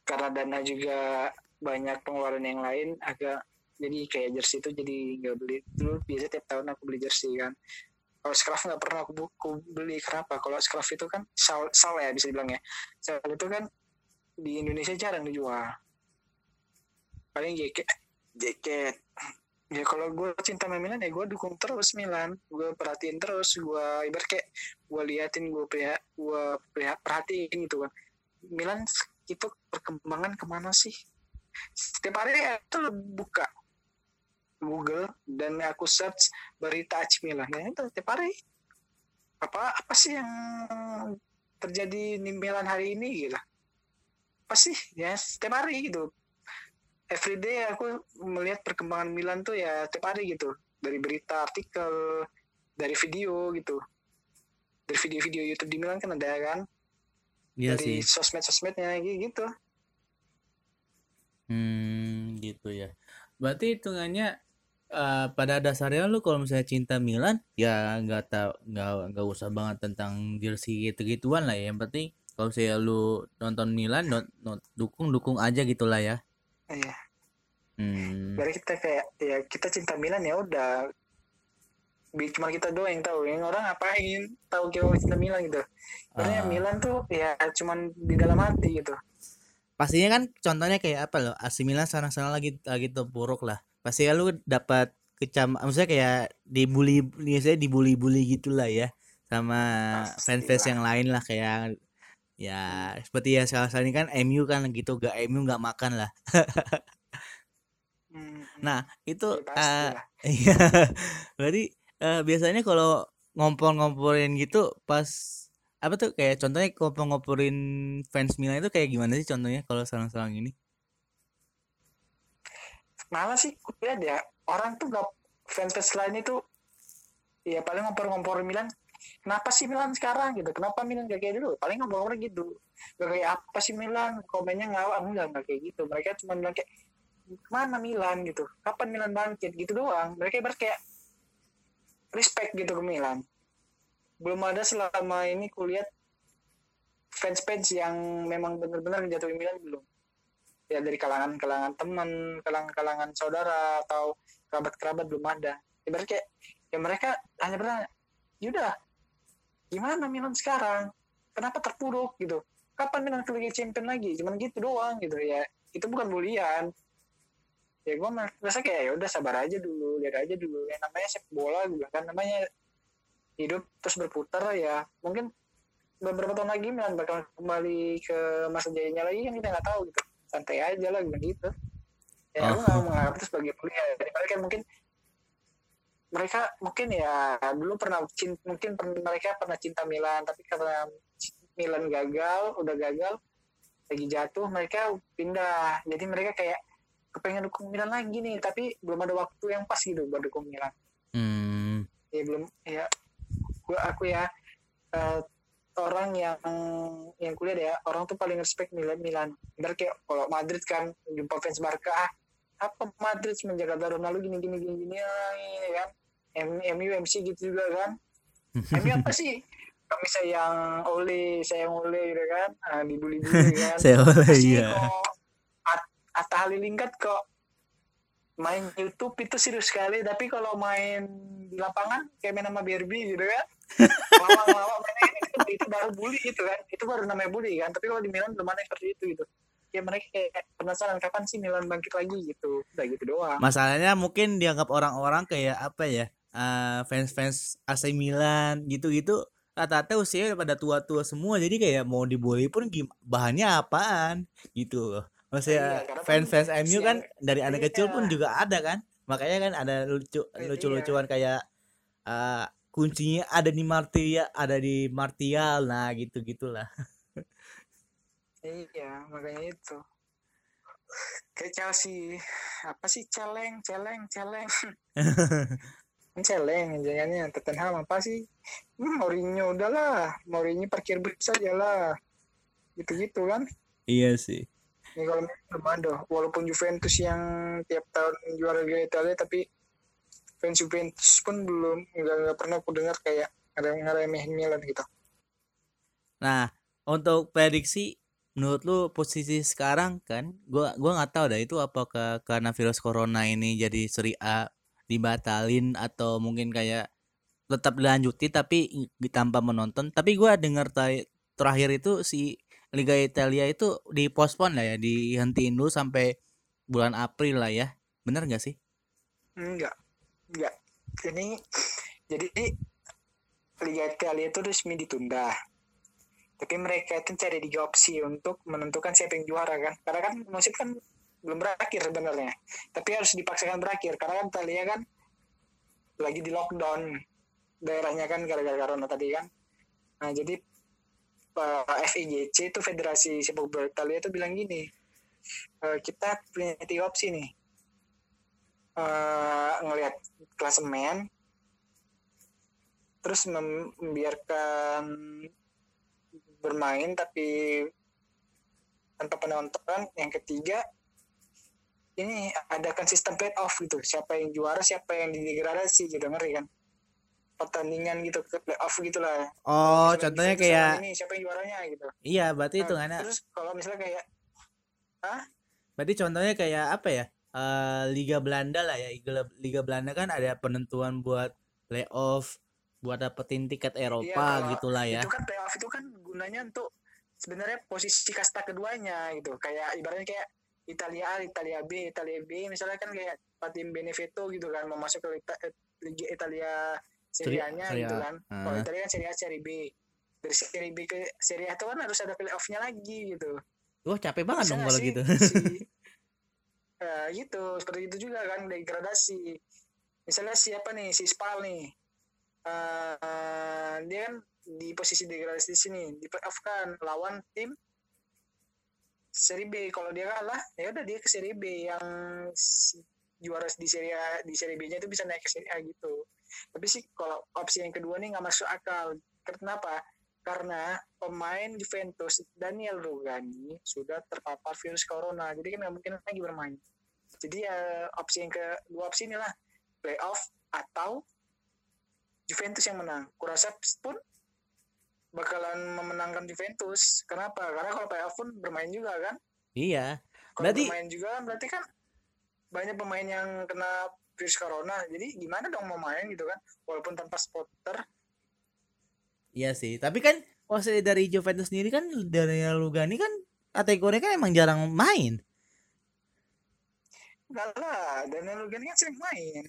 karena dana juga banyak pengeluaran yang lain agak jadi kayak jersey itu jadi nggak beli. Dulu biasa tiap tahun aku beli jersey kan. Kalau scarf nggak pernah aku, aku beli. Kenapa? Kalau scarf itu kan sal, sal ya bisa dibilang ya. Sal itu kan di Indonesia jarang dijual. Paling jaket jaket ya kalau gue cinta sama Milan ya gue dukung terus Milan. Gue perhatiin terus gue ibarat kayak gue liatin gue pria gue pria perhatiin gitu kan. Milan itu perkembangan ke mana sih? Setiap hari itu buka Google dan aku search berita AC Milan. Ya itu setiap hari. Apa apa sih yang terjadi di Milan hari ini gitu apa sih? Ya setiap hari gitu everyday aku melihat perkembangan Milan tuh ya setiap hari gitu dari berita artikel dari video gitu dari video-video YouTube di Milan kan ada kan Iya dari sih. sosmed-sosmednya gitu Hmm, gitu ya. Berarti hitungannya eh, pada dasarnya lu kalau misalnya cinta Milan ya nggak tahu nggak nggak usah banget tentang jersey gitu-gituan lah ya. Yang penting kalau misalnya lu nonton Milan non- non- dukung dukung aja gitulah ya. Iya. Hmm. dari kita kayak ya kita cinta Milan ya udah cuma kita doang yang tahu yang orang ngapain tahu kita cinta Milan gitu Sebenarnya Ah. Milan tuh ya cuman di dalam hati gitu Pastinya kan contohnya kayak apa loh AC Milan sana-sana lagi lagi terpuruk lah. Pasti kan lu dapat kecam maksudnya kayak dibully biasanya dibully-bully gitulah ya sama Pastilah. fans-fans yang lain lah kayak ya seperti ya salah ini kan MU kan gitu gak MU nggak makan lah. Hmm, Nah, itu ya eh, lah. iya. Berarti eh, biasanya kalau ngompor-ngomporin gitu pas apa tuh kayak contohnya ngompor-ngomporin fans Milan itu kayak gimana sih contohnya kalau sekarang-sekarang ini? malah sih lihat ya orang tuh gak fans fans lain itu ya paling ngompor-ngompor Milan kenapa sih Milan sekarang? Gitu. Kenapa Milan gak kayak dulu? Paling ngompor gitu. Gak kayak apa sih Milan? Komennya ngawak enggak enggak kayak gitu. Mereka cuma bilang kayak mana Milan? Gitu. Kapan Milan bangkit? Gitu doang. Mereka ibarat kayak respect gitu ke Milan. Belum ada selama ini kulihat fans-fans yang memang benar-benar menjatuhin Milan belum. Ya dari kalangan-kalangan teman, kalangan-kalangan saudara atau kerabat-kerabat belum ada. Ibarat kayak ya mereka hanya bertanya, yaudah gimana Milan sekarang? Kenapa terpuruk gitu? Kapan Milan ke Liga Champion lagi? Cuman gitu doang gitu ya. Itu bukan bulian. Ya gue merasa kayak ya udah sabar aja dulu, lihat aja dulu. Yang namanya sepak bola juga kan namanya hidup terus berputar ya. Mungkin beberapa tahun lagi Milan bakal kembali ke masa jayanya lagi kan kita nggak tahu gitu santai aja lah begitu ya Oh. nggak menganggap itu sebagai kuliah jadi mereka mungkin mereka mungkin ya dulu pernah cinta, mungkin per- mereka pernah cinta Milan tapi karena Milan gagal udah gagal lagi jatuh mereka pindah. Jadi mereka kayak kepengen dukung Milan lagi nih tapi belum ada waktu yang pas gitu buat dukung Milan. Hmm, ya belum ya gua aku ya eh, orang yang yang kuliah ya orang tuh paling respect Milan Milan. Ibarat kayak kalau Madrid kan jumpa fans Barca ah, apa Madrid semenjak ada Ronaldo gini gini gini gini ah, ini kan MU MC gitu juga kan. MU apa sih? Kami sayang Ole sayang Ole gitu kan. Ah, dibully-bully kan. Saya boleh Asli iya. At- Atta Halilintar kok main YouTube itu serius sekali. Tapi kalau main di lapangan kayak main sama Barbie gitu kan. Mainnya ini itu, itu baru bully gitu kan. Itu baru namanya bully kan. Tapi kalau di Milan belum ada seperti itu gitu. Ya mereka kayak penasaran kapan sih Milan bangkit lagi gitu. Udah gitu doang. Masalahnya mungkin dianggap orang-orang kayak apa ya? Eh, fans-fans AC Milan gitu-gitu rata-rata usianya udah pada tua-tua semua jadi kayak mau dibully pun gim- bahannya apaan gitu loh maksudnya Iya, kan fans-fans MU kan dari anak kecil pun iya. juga ada kan makanya kan ada lucu Iya. lucu-lucuan kayak eh, kuncinya ada di Martial ada di Martial nah gitu gitulah Iya, makanya itu. Kayak Chelsea, apa sih celeng, celeng, celeng. celeng jangannya Tottenham apa sih? Hmm, Mourinho udahlah, Mourinho parkir bus aja lah. Gitu-gitu kan. iya sih Ini kalau belum ada, walaupun Juventus yang tiap tahun juara Liga Italia, tapi fans Juventus pun belum nggak nggak pernah aku dengar kayak ngeremehin Milan gitu. Nah, untuk prediksi menurut lu posisi sekarang kan gua gua nggak tahu dah itu apakah karena virus corona ini jadi Serie A dibatalin atau mungkin kayak tetap dilanjuti tapi tanpa menonton. Tapi gua dengar terakhir itu si Liga Italia itu dipospon lah ya, dihentiin dulu sampai bulan April lah ya. Bener nggak sih? Enggak, enggak. Ini jadi Liga Italia itu resmi ditunda. Tapi mereka itu cari tiga opsi untuk menentukan siapa yang juara kan. Karena kan musim kan belum berakhir sebenarnya. Tapi harus dipaksakan berakhir karena kan Italia kan lagi di lockdown daerahnya kan gara-gara corona tadi kan. Nah jadi eh, FIGC itu Federasi Sepak Bola Italia itu bilang gini, eh, kita punya tiga opsi nih eh ngelihat klasemen terus mem- membiarkan bermain tapi tanpa penonton yang ketiga ini adakan sistem playoff gitu. Siapa yang juara siapa yang didegradasi gitu ngeri kan? Pertandingan gitu ke playoff gitu lah Oh, Misalnya contohnya kayak ini siapa yang juaranya gitu. Iya, berarti Nah, itu kan terus kalau misalnya kayak Berarti contohnya kayak apa ya? Eh, Liga Belanda lah ya. Liga, Belanda kan ada penentuan buat playoff, buat dapetin tiket Eropa kalau gitulah ya. itu kan playoff itu kan gunanya untuk sebenarnya posisi kasta keduanya gitu. Kayak ibaratnya kayak Italia A, Italia B, Italia B misalnya kan kayak tim Benevento gitu kan mau masuk ke eh, Liga Italia Serie A-nya Serie gitu kan. Kalau Ah. Italia kan Serie A, Serie B. Dari Serie B ke Serie A itu kan harus ada playoff-nya lagi gitu. Wah, capek banget Bisa dong kalau gitu. si- Eh, gitu, seperti itu juga kan degradasi. Misalnya siapa nih si Spal nih, Eh, dia kan di posisi degradasi di sini, di playoff kan lawan tim Serie B. Kalau dia kalah, ya udah dia ke Serie B yang juara di Serie A di Serie B-nya itu bisa naik ke Serie A gitu. Tapi sih kalau opsi yang kedua nih nggak masuk akal. Kenapa? Karena pemain Juventus Daniel Rugani sudah terpapar virus corona, jadi kan nggak mungkin lagi bermain. Jadi ya opsi yang kedua opsi inilah playoff atau Juventus yang menang. Kurasa pun bakalan memenangkan Juventus. Kenapa? Karena kalau playoff pun bermain juga kan. Iya. Kalau Berarti- bermain juga kan berarti kan banyak pemain yang kena virus corona. Jadi gimana dong mau main gitu kan? Walaupun tanpa spotter. Iya sih. Tapi kan maksudnya dari Juventus sendiri kan dari Lugani kan kategorinya kan emang jarang main. Enggak lah, Daniel Lugani kan sering main.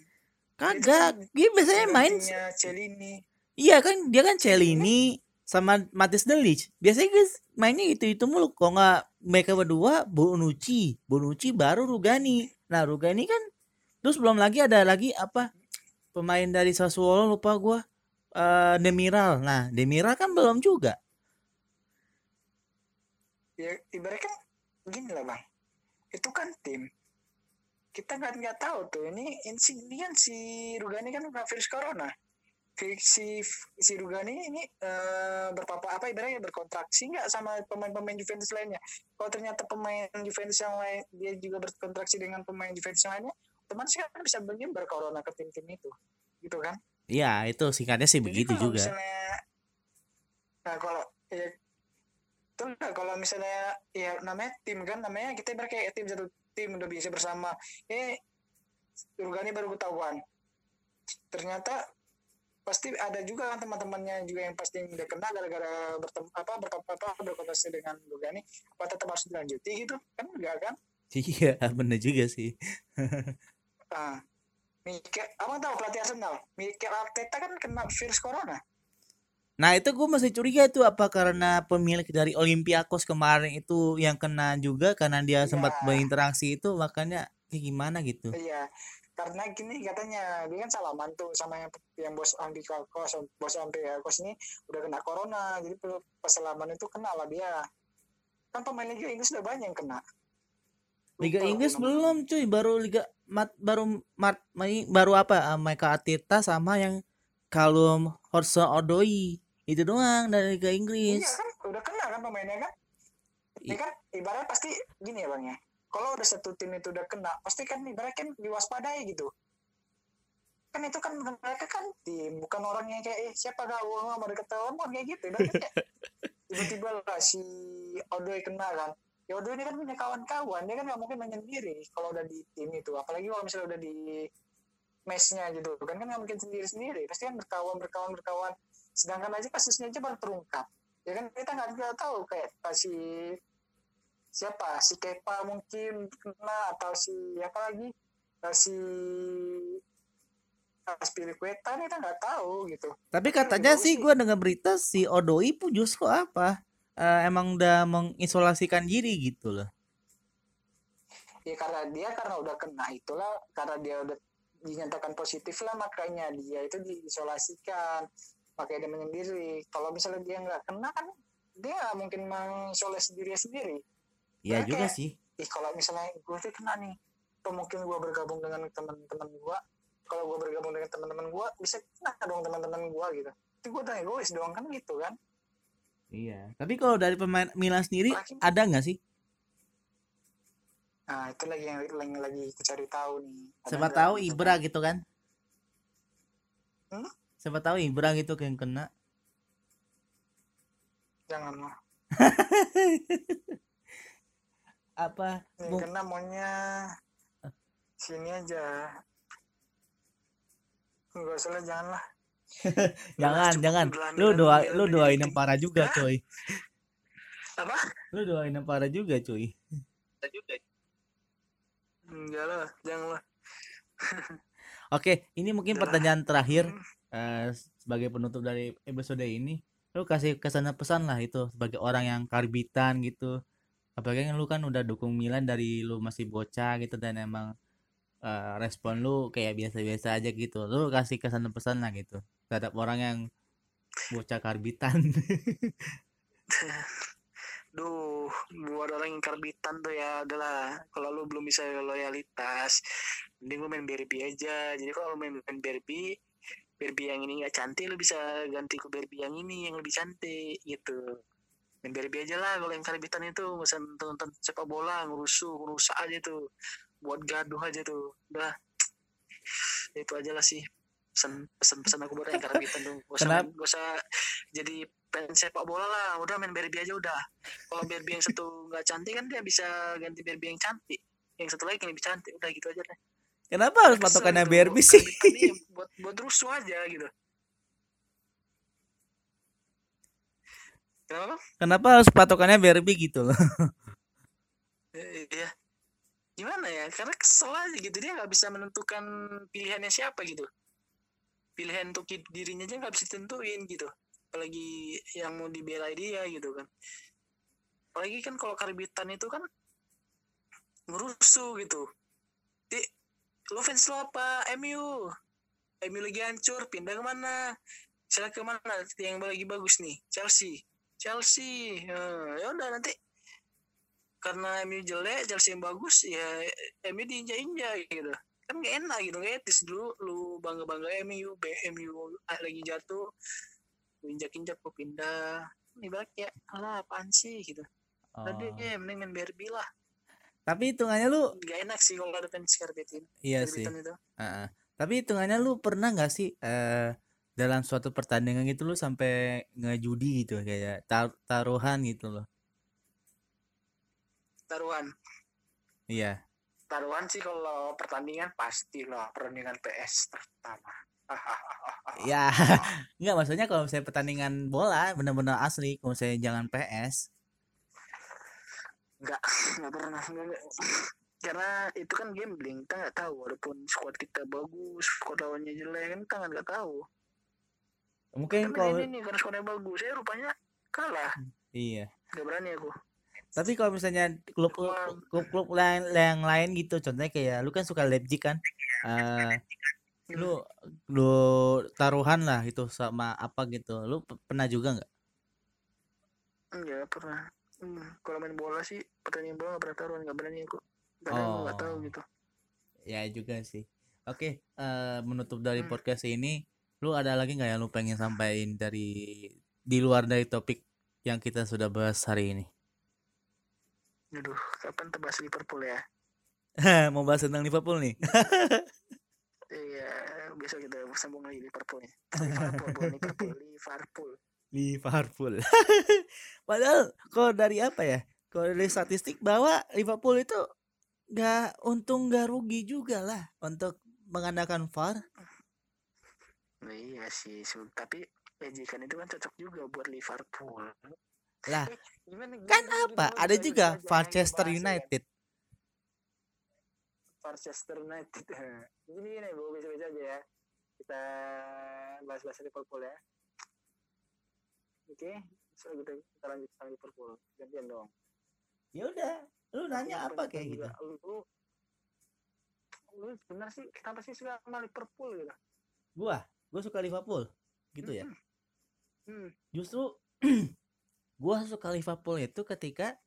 Kagak. Dia biasanya main Celini. Iya kan dia kan Celini sama Matis Delic. Biasanya guys mainnya itu-itu mulu. Kalau nggak mereka berdua Bonucci, Bonucci baru Rugani. Nah, Rugani kan terus belum lagi ada lagi apa pemain dari Sassuolo lupa gua eh Demiral. Nah, Demiral kan belum juga. Ya ibaratnya kan gini lah bang. Itu kan tim. Kita nggak nggak tahu tuh. Ini ini si Rugani kan virus corona. Si si, Rugani ini eh, berpapa apa ibaratnya berkontraksi nggak sama pemain-pemain Juventus lainnya. Kalau ternyata pemain Juventus yang lain dia juga berkontraksi dengan pemain Juventus yang lainnya, otomatis kan bisa menyebar corona ke tim-tim itu, gitu kan? Iya, itu singkatnya sih Jadi begitu kalau juga. Misalnya, nah kalau ya itu lah kalau misalnya ya namanya tim kan namanya kita ibarat kayak tim satu tim udah bisa bersama. Eh Rugani baru ketahuan. Ternyata pasti ada juga kan teman-temannya juga yang pasti udah kena gara-gara bertemu apa berpapa apa berkontestasi dengan Rugani apa tetap harus dilanjuti gitu kan enggak kan Iya, bener juga sih. ah Mikel, abang tahu pelatih Arsenal Mikel Arteta kan kena virus corona Nah itu gue masih curiga tuh apa karena pemilik dari Olympiakos kemarin itu yang kena juga karena dia sempat Iya. berinteraksi itu makanya kayak gimana gitu. Iya, karena gini katanya dia kan salaman tuh sama yang yang bos Olympiakos, bos Olympiakos ini udah kena corona, jadi pas salaman itu kena lah dia. Kan pemain Liga Inggris udah banyak yang kena. Liga Lupa Inggris namanya. belum cuy baru Liga mat, baru mat, baru apa uh, Michael Arteta sama yang Callum Hudson-Odoi itu doang dari Liga Inggris. Iya kan, udah kena kan pemainnya kan? Ini I- kan ibarat pasti gini ya bang ya. Kalau udah satu tim itu udah kena, pasti kan ibarat kan diwaspadai gitu. Kan itu kan mereka kan tim, bukan orang yang kayak eh, siapa kau nggak mau deket telepon kayak gitu. Kayak tiba-tiba lah si Odoi kena kan. Ya Odoi ini kan punya kawan-kawan, dia kan nggak mungkin main sendiri kalau udah di tim itu. Apalagi kalau misalnya udah di mesnya gitu kan kan nggak mungkin sendiri-sendiri. Pasti kan berkawan, berkawan, berkawan. Sedangkan aja kasusnya aja baru terungkap ya kan kita nggak tahu kayak si siapa? Si Kepa mungkin kena atau si apa lagi? Eh, si Aspilicueta kita nggak tahu gitu. Tapi katanya jauh sih gue dengar berita si Odoi pun justru apa? Eh, emang udah mengisolasikan diri gitu loh. ya karena dia karena udah kena itulah karena dia udah dinyatakan positif lah makanya dia itu diisolasikan. Makanya dia menyendiri. Kalau misalnya dia nggak kena kan dia mungkin mengisolasi diri sendiri Iya juga sih. ih kalau misalnya gue tuh kena nih atau mungkin gue bergabung dengan teman-teman gue kalau gue bergabung dengan teman-teman gue bisa kena dong teman-teman gue gitu itu gue udah egois doang kan gitu kan Iya. Tapi kalau dari pemain Milan sendiri Lagi- ada nggak sih? nah itu lagi yang lagi lagi cari tahu nih Ada Siapa tahu gitu Ibra kan? gitu kan? Hmm? Siapa tahu Ibra gitu yang kena. jangan lah Apa? Mung- kena maunya sini aja Enggak usah lah jangan lah Jangan, Lu doa lu doain yang parah juga, coy. apa Lu doain yang parah juga, cuy. enggak lah jangan lah Oke, ini mungkin Udah lah. pertanyaan terakhir Hmm. eh, sebagai penutup dari episode ini. Lu kasih kesan pesan lah itu sebagai orang yang karbitan gitu. Apalagi kan lu kan udah dukung Milan dari lu masih bocah gitu dan emang eh, respon lu kayak biasa-biasa aja gitu. Lu kasih kesan pesan lah gitu terhadap orang yang bocah karbitan. Duh, buat orang yang karbitan tuh ya adalah kalau lu belum bisa loyalitas, mending lu main BRB aja. Jadi kalau main, main BRB, BRB yang ini nggak cantik, lu bisa ganti ke BRB yang ini yang lebih cantik gitu. Main BRB aja lah kalau yang karbitan itu, usah nonton sepak bola, ngerusuh, ngerusak aja tuh, buat gaduh aja tuh. Udah, itu aja lah sih. Pesan pesan pesan aku buat yang karbitan tuh. Gak usah, main- gak usah jadi fans sepak bola lah, udah main BRB aja udah. Kalau BRB yang satu nggak cantik kan dia bisa ganti BRB yang cantik. Yang satu lagi yang lebih cantik. Udah gitu aja deh. Kenapa harus patokannya gitu. BRB sih? Buat buat rusuh aja gitu kenapa? Kenapa harus patokannya BRB gitu loh? Iya. Gimana ya? Karena kesel aja gitu. Dia nggak bisa menentukan pilihannya siapa gitu. Pilihan untuk dirinya aja nggak bisa ditentuin gitu. Apalagi yang mau dibela dia gitu kan. Apalagi kan kalau karbitan itu kan ngerusuh gitu. Di lo fans lo apa? MU MU lagi hancur pindah ke mana misalnya ke mana yang lagi bagus nih Chelsea Chelsea. Eh, ya udah nanti karena MU jelek Chelsea yang bagus ya MU diinjak-injak gitu. Kan gak enak gitu gak etis dulu lu bangga bangga MU MU lagi jatuh lu injak-injak lu pindah. Ibarat kayak alah apaan sih? gitu. Oh. tadi ya mending main BRB lah. Tapi hitungannya lu gak enak sih kalau ada fans karbitin iya sih. itu. Heeh. Tapi hitungannya lu pernah nggak sih eh dalam suatu pertandingan gitu lu sampai ngejudi gitu kayak tar- taruhan gitu loh. taruhan Iya. taruhan sih kalau pertandingan pasti lah pertandingan PS pertama Ya, nggak maksudnya kalau misalnya pertandingan bola bener-bener asli, kalau saya jangan PS. nggak nggak pernah nggak. karena itu kan gambling kita nggak tahu walaupun squad kita bagus squad lawannya jelek kan kita nggak tahu Mungkin kalau ini nih karena skornya bagus, saya rupanya kalah. iya. Gak berani aku. Tapi kalau misalnya klub klub klub lain yang lain gitu, contohnya kayak lu kan suka Leipzig kan, eh lu lu taruhan lah gitu sama apa gitu, lu pernah juga nggak? Enggak pernah. Hmm, kalau main bola sih pertandingan bola gak pernah taruhan, gak berani aku. Karena aku gak tahu Oh. gitu. Ya juga sih. Oke, eh menutup dari Hmm. podcast ini, lu ada lagi nggak yang lu pengen sampaikan dari di luar dari topik yang kita sudah bahas hari ini? Aduh, kapan tebas Liverpool ya? Mau bahas tentang Liverpool nih? Iya, besok kita sambung lagi Liverpoolnya. Liverpool, bukan Liverpool, Liverpool. Liverpool. Padahal kalau dari apa ya? Kalau dari statistik bahwa Liverpool itu nggak untung nggak rugi juga lah untuk mengandalkan VAR. Nah, iya sih, tapi ejekan itu kan cocok juga buat Liverpool. Lah, Eh, gimana, kan gimana, apa? gimana, Ada gimana, juga gimana, Manchester ya. United. Manchester United. Jadi gini, gue bisa-bisa aja ya. Kita bahas-bahas Liverpool ya. Oke, so kita, kita lanjut sama Liverpool. Gantian dong. Ya udah, lu nanya apa kayak gitu? Lu, lu benar sih, kenapa sih suka sama Liverpool gitu? Gua, gua suka Liverpool. Gitu ya. Hmm. Hmm. Justru gua suka Liverpool itu ketika